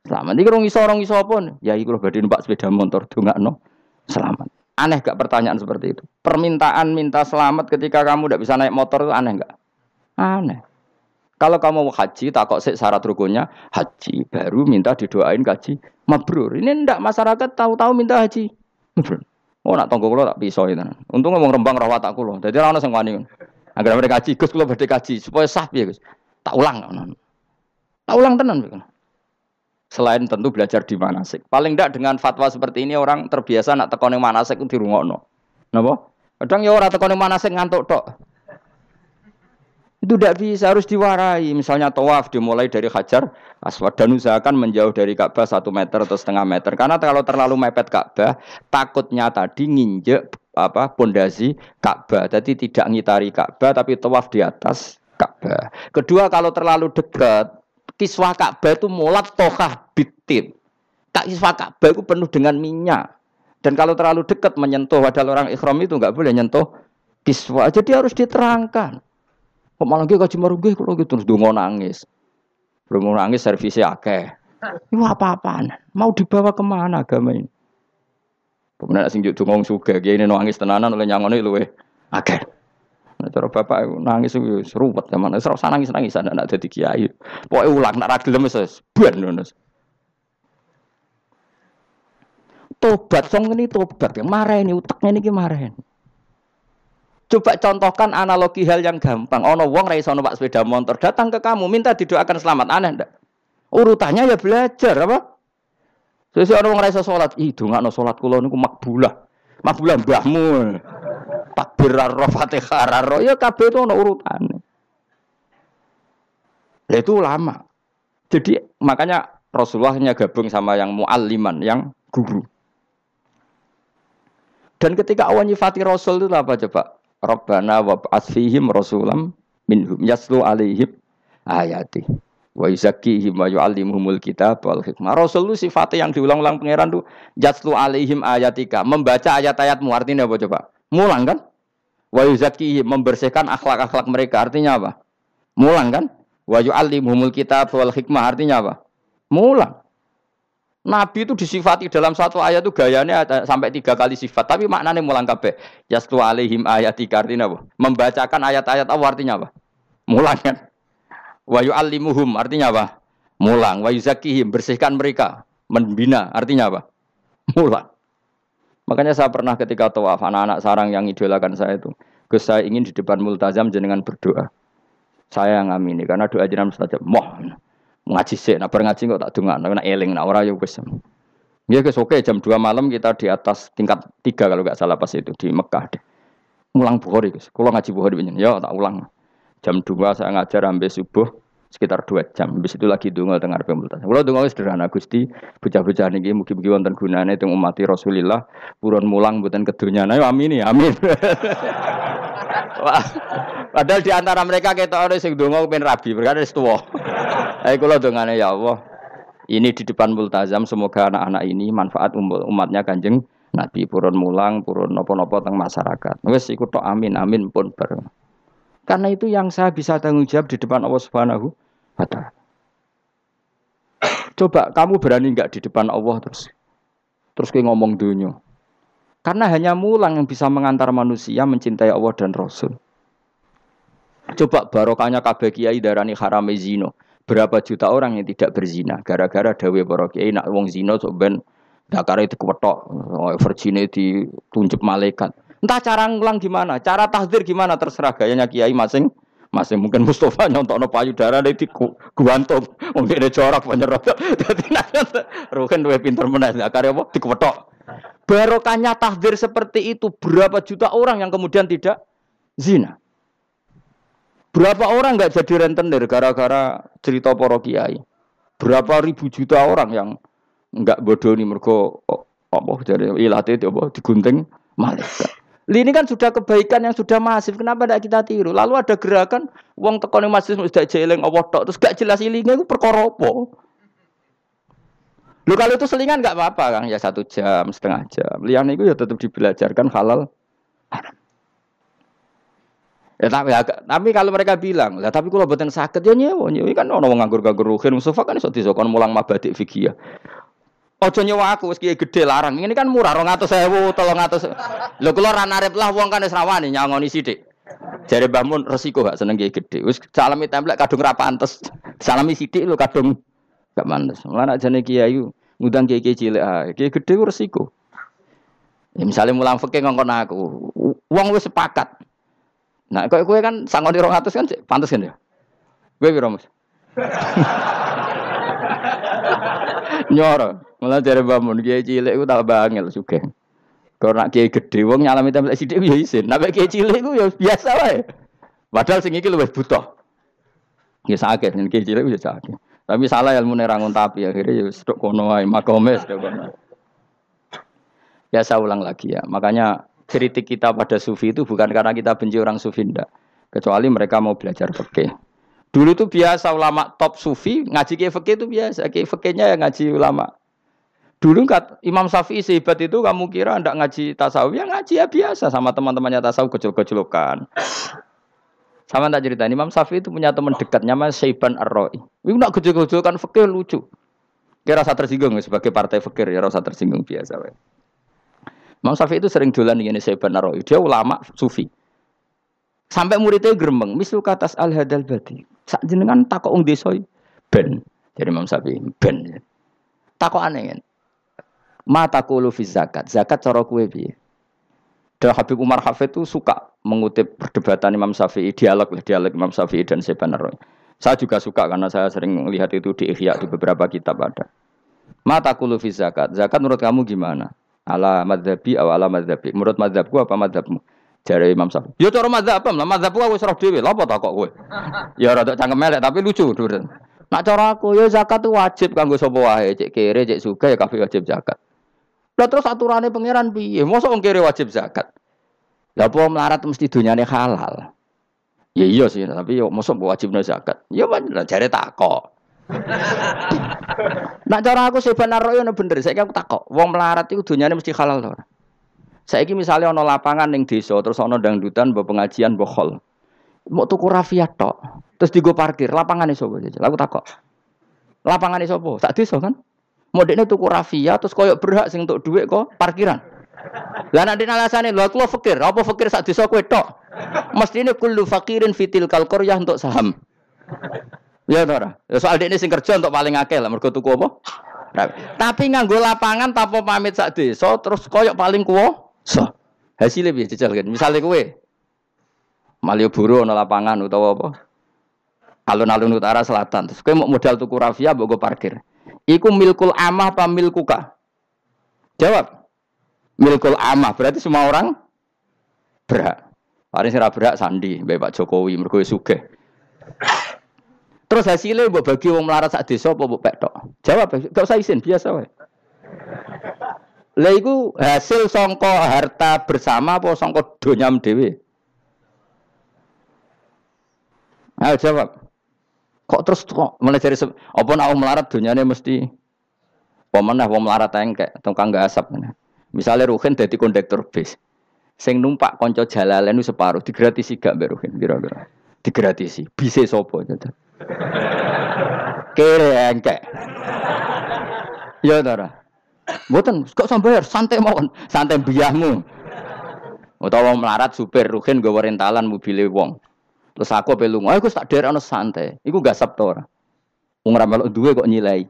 selamat. Iki rong iso rong iso apa? Ya iku lho badhe numpak sepeda motor ndongakno selamat. Aneh gak pertanyaan seperti itu? Permintaan minta selamat ketika kamu tidak bisa naik motor itu aneh gak? Aneh. Kalau kamu mau haji, tak kok syarat rukunnya haji, baru minta didoain haji mabrur. Ini ndak masyarakat tahu-tahu minta haji. Oh nak tonggo kulo tak pisau itu. Untung ngomong rembang rawat tak kulo. Jadi orang sing wani. Agar mereka kaji, Gus kulo badhe kaji supaya sah ya Gus. Tak ulang. Tak ulang tenan. Selain tentu belajar di manasik. Paling tidak dengan fatwa seperti ini orang terbiasa nak tekon yang manasik itu dirungokno. Napa? Kadang ya orang tekon yang manasik ngantuk tok. Itu tidak bisa, harus diwarai. Misalnya tawaf dimulai dari hajar aswad dan usahakan menjauh dari Ka'bah satu meter atau setengah meter. Karena kalau terlalu mepet Ka'bah, takutnya tadi nginjek apa pondasi Ka'bah. Jadi tidak ngitari Ka'bah tapi tawaf di atas Ka'bah. Kedua kalau terlalu dekat, kiswah Ka'bah itu mulat tohah bitit. Tak kiswah Ka'bah itu penuh dengan minyak. Dan kalau terlalu dekat menyentuh padahal orang ikhram itu nggak boleh nyentuh kiswah. Jadi harus diterangkan. Kok malah gue kaji maru gue kalau gitu terus dungo nangis. Dungo nangis servisnya akeh. Ini apa-apaan? Mau dibawa ke mana agama ini? Kemudian sing juk dungong suga, nangis tenanan oleh nyangone luwe akeh. Nah, cara bapak nangis itu serupat zaman. Serau sana nangis nangis anak anak jadi kiai. Pokoknya ulang nak ragilem ses ban nunus. Tobat, song ini tobat. Marah ini utaknya ini marah ini. Coba contohkan analogi hal yang gampang. Ono wong ra iso numpak sepeda motor, datang ke kamu minta didoakan selamat. Aneh ndak? Urutannya ya belajar apa? Sesi ono wong ra iso salat, ih dongakno salat kula niku makbulah. Makbulah mbahmu. Takbir roh Fatihah roh ya kabeh itu ono urutane. Ya itu lama. Jadi makanya Rasulullah hanya gabung sama yang mualliman, yang guru. Dan ketika awan nyifati Rasul itu apa coba? Rabbana wa fihim rasulam minhum yaslu alaihim ayati wa yuzakkihim wa yu'allimuhumul kitab wal hikmah. Rasul itu sifatnya yang diulang-ulang pangeran tuh yaslu alaihim ayatika, membaca ayat-ayatmu artinya apa coba? Mulang kan? Wa membersihkan akhlak-akhlak mereka artinya apa? Mulang kan? Wa yu'allimuhumul kitab wal hikmah artinya apa? Mulang. Nabi itu disifati dalam satu ayat itu gayanya sampai tiga kali sifat, tapi maknanya mulang kabeh. Yastu alaihim ayat tiga artinya apa? Membacakan ayat-ayat apa artinya apa? Mulang kan? Wa yu'allimuhum artinya apa? Mulang. Wa bersihkan mereka. Membina artinya apa? Mulang. Makanya saya pernah ketika tawaf anak-anak sarang yang idolakan saya itu, Gus saya ingin di depan multazam jenengan berdoa. Saya yang amini karena doa jenengan mustajab. Moh ngaji sih, nah ngaji kok tak dengar, nah eling, nah orang yuk wis. Ya guys, oke jam 2 malam kita di atas tingkat 3 kalau nggak salah pas itu di Mekah deh. Ulang Bukhari guys, kalau ngaji Bukhari begini, ya tak ulang. Jam 2 saya ngajar sampai subuh sekitar 2 jam. Habis itu lagi dungo dengar pemultas. Kalau dungo sederhana Gusti, bocah-bocah niki mugi-mugi wonten gunane teng umat Rasulillah, purun mulang mboten. Nah, amin ya, amin. Padahal di antara mereka kita orang sing donga pengen rabi, berkata wis tuwa. Ayo kula dongane ya Allah. Ini di depan multazam semoga anak-anak ini manfaat umatnya Kanjeng Nabi purun mulang, purun nopo-nopo teng masyarakat. Wes ikut amin amin pun bar. Karena itu yang saya bisa tanggung jawab di depan Allah Subhanahu wa. Coba kamu berani nggak di depan Allah terus terus kayak ngomong dunia. Karena hanya mulang yang bisa mengantar manusia mencintai Allah dan Rasul. Coba barokahnya kabeh kiai darani haram zino. Berapa juta orang yang tidak berzina gara-gara dawe para kiai nak wong zina sok ben dakar itu kewetok, oh, virgine ditunjuk malaikat. Entah cara ngulang gimana, cara tahdir gimana terserah gayanya kiai masing masih mungkin Mustafa nyontok no payudara dari guantung, mungkin ada corak penyerot. Jadi nanti Ruhin dua pinter meneh, karya apa dikewetok. Barokahnya tahdir seperti itu berapa juta orang yang kemudian tidak zina. Berapa orang nggak jadi rentenir gara-gara cerita poro kiai? Berapa ribu juta orang yang nggak bodoh nih mergo oh, apa jadi ilate itu apa digunting malaikat. Ini kan sudah kebaikan yang sudah masif. Kenapa tidak kita tiru? Lalu ada gerakan uang tekoni masjid sudah jeleng Allah tok terus gak jelas ilingnya itu perkara apa? Lu kalau itu selingan nggak apa-apa kang ya satu jam setengah jam. Lian itu ya tetap dibelajarkan halal. Ya tapi tapi kalau mereka bilang, lah tapi kalau buatan sakit ya nyewa, nyewa kan orang nganggur-nganggur ruhin Mustafa kan iso disokon mulang mabadik fikih. Ojo nyewa aku wis gede larang. Ini kan murah 200.000, 300. Lho kula ra narep lah wong kan wis rawani nyangoni sithik. Jare Mbah Mun resiko gak seneng gede. Wis salami templek kadung ra pantes. Salami sithik lho kadung gak pantes. Mulane jane kiai ngundang kiai cilik ah, kiai gede ku resiko. Ya misalnya mulang fikih ngongkon aku, wong wis sepakat. Nah, kok kowe kan sangoni 200 kan pantes kan ya? Kowe piro, Mas? Nyoro. Mulai dari bangun kiai cilik iku tak bangel juga. Kalau nak kiai gede wong nyalami template sithik ya isin. Nek kiai cilik iku ya biasa wae. Padahal sing iki luwih butuh. Ya sakit, nek kiai cilik ya sakit. Tapi salah ilmu nerangun tapi akhirnya ya sedok kono wae. Ya saya ulang lagi ya. Makanya kritik kita pada sufi itu bukan karena kita benci orang sufi ndak. Kecuali mereka mau belajar fikih. Dulu itu biasa ulama top sufi ngaji kiai fikih itu biasa. Kiai fikihnya yang ngaji ulama. Dulu kat, Imam Syafi'i sehebat itu kamu kira ndak ngaji tasawuf ya ngaji ya biasa sama teman-temannya tasawuf kecil-kecilokan. Sama tak cerita Imam Syafi'i itu punya teman dekat namanya Syaiban Ar-Ra'i. Itu nak kecil-kecilokan fikih lucu. Kira rasa tersinggung sebagai partai fikir ya rasa tersinggung biasa. We. Imam Syafi'i itu sering jualan ini saya benar Dia ulama sufi. Sampai muridnya geremeng, misal katas al hadal badi. Sak jenengan takok ung desa ben. Jadi Imam Syafi'i ben. Takok aneh kan. Mata kulu fi zakat. Zakat cara kue piye? Dan Habib Umar Hafid itu suka mengutip perdebatan Imam Syafi'i, dialog dialog Imam Syafi'i dan Syaiban Saya juga suka karena saya sering melihat itu di Ihya di beberapa kitab ada. Mata fi zakat. Zakat menurut kamu gimana? ala madhabi atau ala madhabi. Menurut madhabku apa madhabmu? Jari Imam Syafi'i. Ya cara madhab apa? Lah madhabku aku serah dhewe. Lha apa tak kok kowe? Ya rada cangkem melek tapi lucu durun. Nak cara aku ya zakat itu wajib kanggo sapa wae, cek kere, cek suka ya kabeh wajib zakat. Lah terus aturannya pangeran piye? Mosok wong kere wajib zakat. Lah apa melarat mesti dunyane halal. Ya iya sih, tapi yo mosok wajib zakat. Ya jare tak kok. Nak cara aku seban royo no bener. Saya aku takok. Wong melarat itu dunyane mesti halal to. Saya misalnya ono lapangan ning desa terus ono dangdutan mbok pengajian bohol. Mau tuku rafiat tok. Terus digo parkir. Lapangan sapa jajal? Aku takok. Lapangan sapa? Tak desa kan? Modeknya tuku rafia terus koyok berhak sing untuk duit kok parkiran. Lah nanti alasane lho aku fakir, apa fakir sak desa kowe tok. Mestine kullu fakirin fitil kalqoryah untuk saham. Ya ora. Ya soal ini sing kerja untuk paling akeh lah mergo tuku apa? Tapi nganggo lapangan tanpa pamit sak desa terus koyok paling kuwo. Hasilnya piye jajal kan. Misale kowe Malioboro ana lapangan utawa apa? Alun-alun utara selatan. Terus kowe mau modal tuku rafia mbok go parkir. Iku milkul amah apa milkuka? Jawab. Milkul amah berarti semua orang berhak. Paling sira berhak sandi, Mbak Jokowi mergo sugih. Terus hasilnya buat bagi wong melarat sak desa apa mbok pek tok? Jawab, gak usah izin, biasa wae. Iku hasil songko harta bersama apa songko donyam dhewe? Ayo jawab. Kok terus kok mulai dari apa nak melarat dunyane mesti pemenah wong melarat engkek tukang gak asap. Misalnya Ruhin jadi kondektor bis. Sing numpak konco jalalen separuh digratisi gak mbak Ruhin kira-kira. Digratisi. Bisa sopo jadi. Kere engkek. Ya Tara. Mboten, kok sampai santai mawon, santai biahmu. Utawa melarat supir Ruhin gue rentalan mobil wong. Terus aku apa lunga, aku tak daerah santai. Iku gak sabtu ora. Wong ra duwe kok nyilai.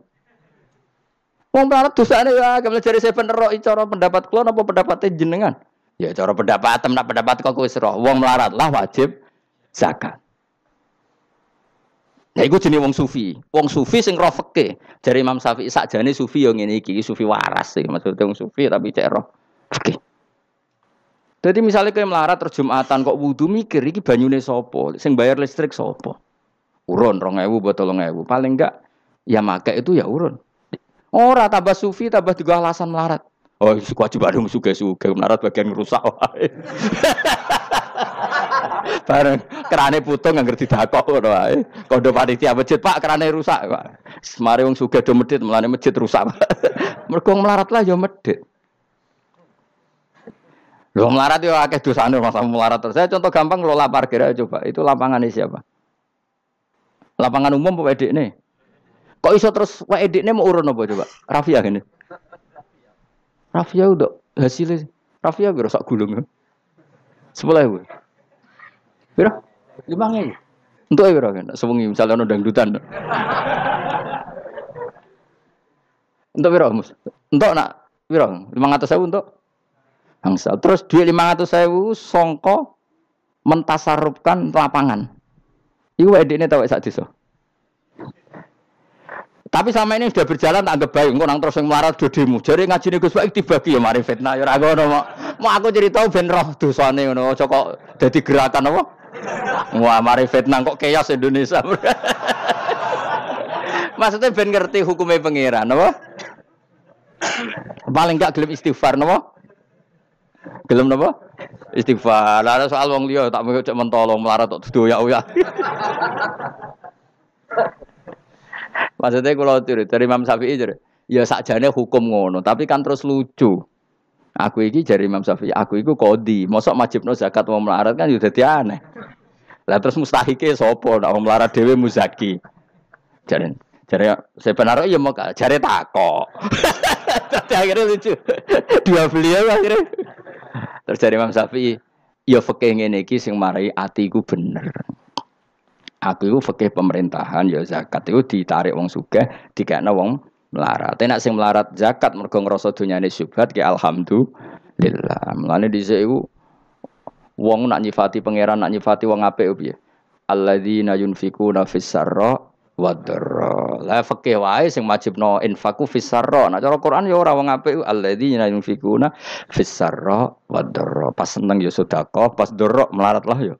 Wong melarat dosane ya, ke mana cari saya penerok cara pendapat kula apa pendapatnya jenengan? Ya cara pendapat nak pendapat kok wis roh. Wong melarat lah wajib zakat. Nah, iku jenis wong sufi. Wong sufi sing roh feke. Dari Imam Syafi'i sakjane sufi yang ini iki, sufi waras sih. Maksudnya wong sufi tapi cek roh feke. Jadi misalnya kayak melarat terus Jumatan kok wudhu mikir iki banyune sopo, sing bayar listrik sopo. Urun rong ewu buat tolong ewu. Paling enggak ya make itu ya urun. Ora tambah sufi tambah juga alasan melarat. Oh, wajib dong suge-suge melarat bagian rusak. Bareng kerane putung nggak ngerti dakok ngono wae. Kondo panitia masjid, Pak, kerane rusak, Pak. Semari wong sugih do medhit, melane masjid rusak. Mergo melarat lah ya medhit. Lo melarat ya akeh dosane masa melarat terus. Saya contoh gampang ngelola parkir aja coba. Itu lapangan siapa? Lapangan umum apa edik nih? Kok iso terus wa edik nih mau urun apa coba? Rafia gini. Rafia udah hasilnya. Rafia gue sak gulung. Sebelah gue. Biro? Lima ngene. Untuk ya kan? Sewengi misalnya ada dangdutan. Untuk biro. Untuk nak biro. Lima ratus sewu untuk Bangsa. Terus duit 500 sewu songko mentasarupkan lapangan. Iku ini tahu sak desa. Tapi sama ini sudah berjalan tak anggap baik. Engko nang terus yang melarat do demo. Jadi ngaji nih Gus Baik dibagi ya mari fitnah ya ora mau. Aku cerita ben roh dosane ngono. Aja kok gerakan apa? Wah mari fitnah kok chaos Indonesia. Maksudnya ben ngerti hukumnya pangeran apa? Paling gak gelem istighfar napa? Gelem napa? Istighfar. Lah soal wong liya tak mau cek mentolong melarat tok doyak ya. Maksudnya kalau dari Imam Syafi'i jadi, ya sakjane hukum ngono, tapi kan terus lucu. Aku iki dari Imam Syafi'i, aku iku kodi, mosok no zakat mau melarat kan udah ya aneh. Lah terus mustahike sapa nek wong melarat dhewe muzaki. Jare jare sebenarnya ya mau jare takok. Tapi akhirnya lucu. Dua beliau akhirnya Terus dari Imam Syafi'i, ya fikih ngene iki sing marai atiku bener. Aku iku fikih pemerintahan ya zakat itu ditarik wong sugih, dikekno wong melarat. Nek sing melarat zakat mergo ngrasa dunyane syubhat ki alhamdulillah. Mulane dhisik iku wong nak nyifati pangeran nak nyifati wong apik piye? Alladzina yunfikuna fis sarra wadra. Lah fikih wae sing wajibno infaku fisarra. Nah cara Quran ya ora wong apik alladzina yunfikuna fisarra wadra. Pas seneng ya sedekah, pas dorok melarat lah ya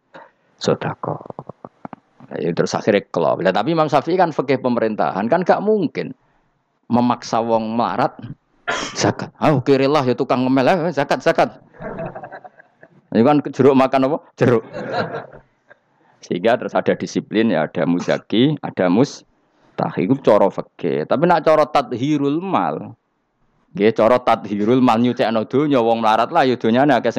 sedekah. Ya terus akhirnya kelop. Lah tapi Imam Syafi'i kan fikih pemerintahan kan gak mungkin memaksa wong melarat zakat. Ah, oh, kirilah ya tukang ngemel eh, zakat zakat. Ini kan jeruk makan apa? Jeruk. Sehingga terus ada disiplin ya ada muzaki, ada mus itu coro fakir. Tapi nak coro tadhirul mal. Nggih coro tadhirul mal nyucekno donya wong melarat lah ya donyane akeh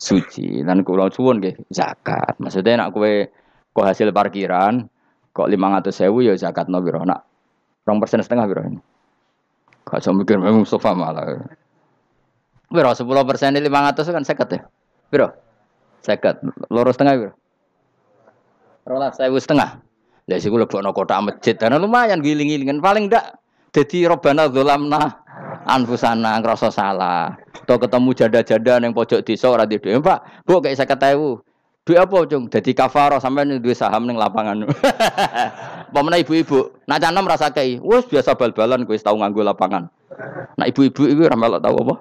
suci. Dan kula suwun nggih zakat. Maksudnya nak kowe kok hasil parkiran kok 500 sewu ya zakat no biro nak rong persen setengah biro ini. Gak usah mikir memang Mustafa malah. 10 persen ini 500 kan seket ya. Biro seket. Lurus setengah biro. Rolas saya setengah. Lah gue lebih kota masjid, karena lumayan giling-gilingan. Paling ndak jadi robana dolamna anfusana ngerasa salah. Atau ketemu jada-jada yang pojok desa ora di Pak, Bu kayak saya ketahui. Duit apa, Cung? Jadi kafaro sampai duit saham ning lapangan. Pemana ibu-ibu, nak canom rasa kei, wes biasa bal-balan, gue tahu nganggu lapangan. Nah ibu-ibu itu ramelok tahu apa?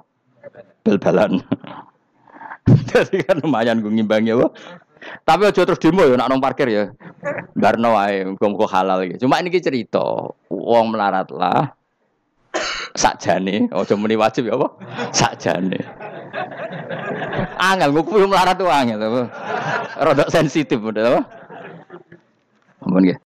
Bal-balan. Jadi kan lumayan gue ngimbangi apa? Tapi aja terus demo ya nak nong parkir ya. Barno wae muga halal iki. Cuma ini cerita, wong melarat lah. Sakjane, aja muni wajib ya apa? Sakjane. Angel nguku melarat tuh angel? Rodok sensitif udah apa? Ampun.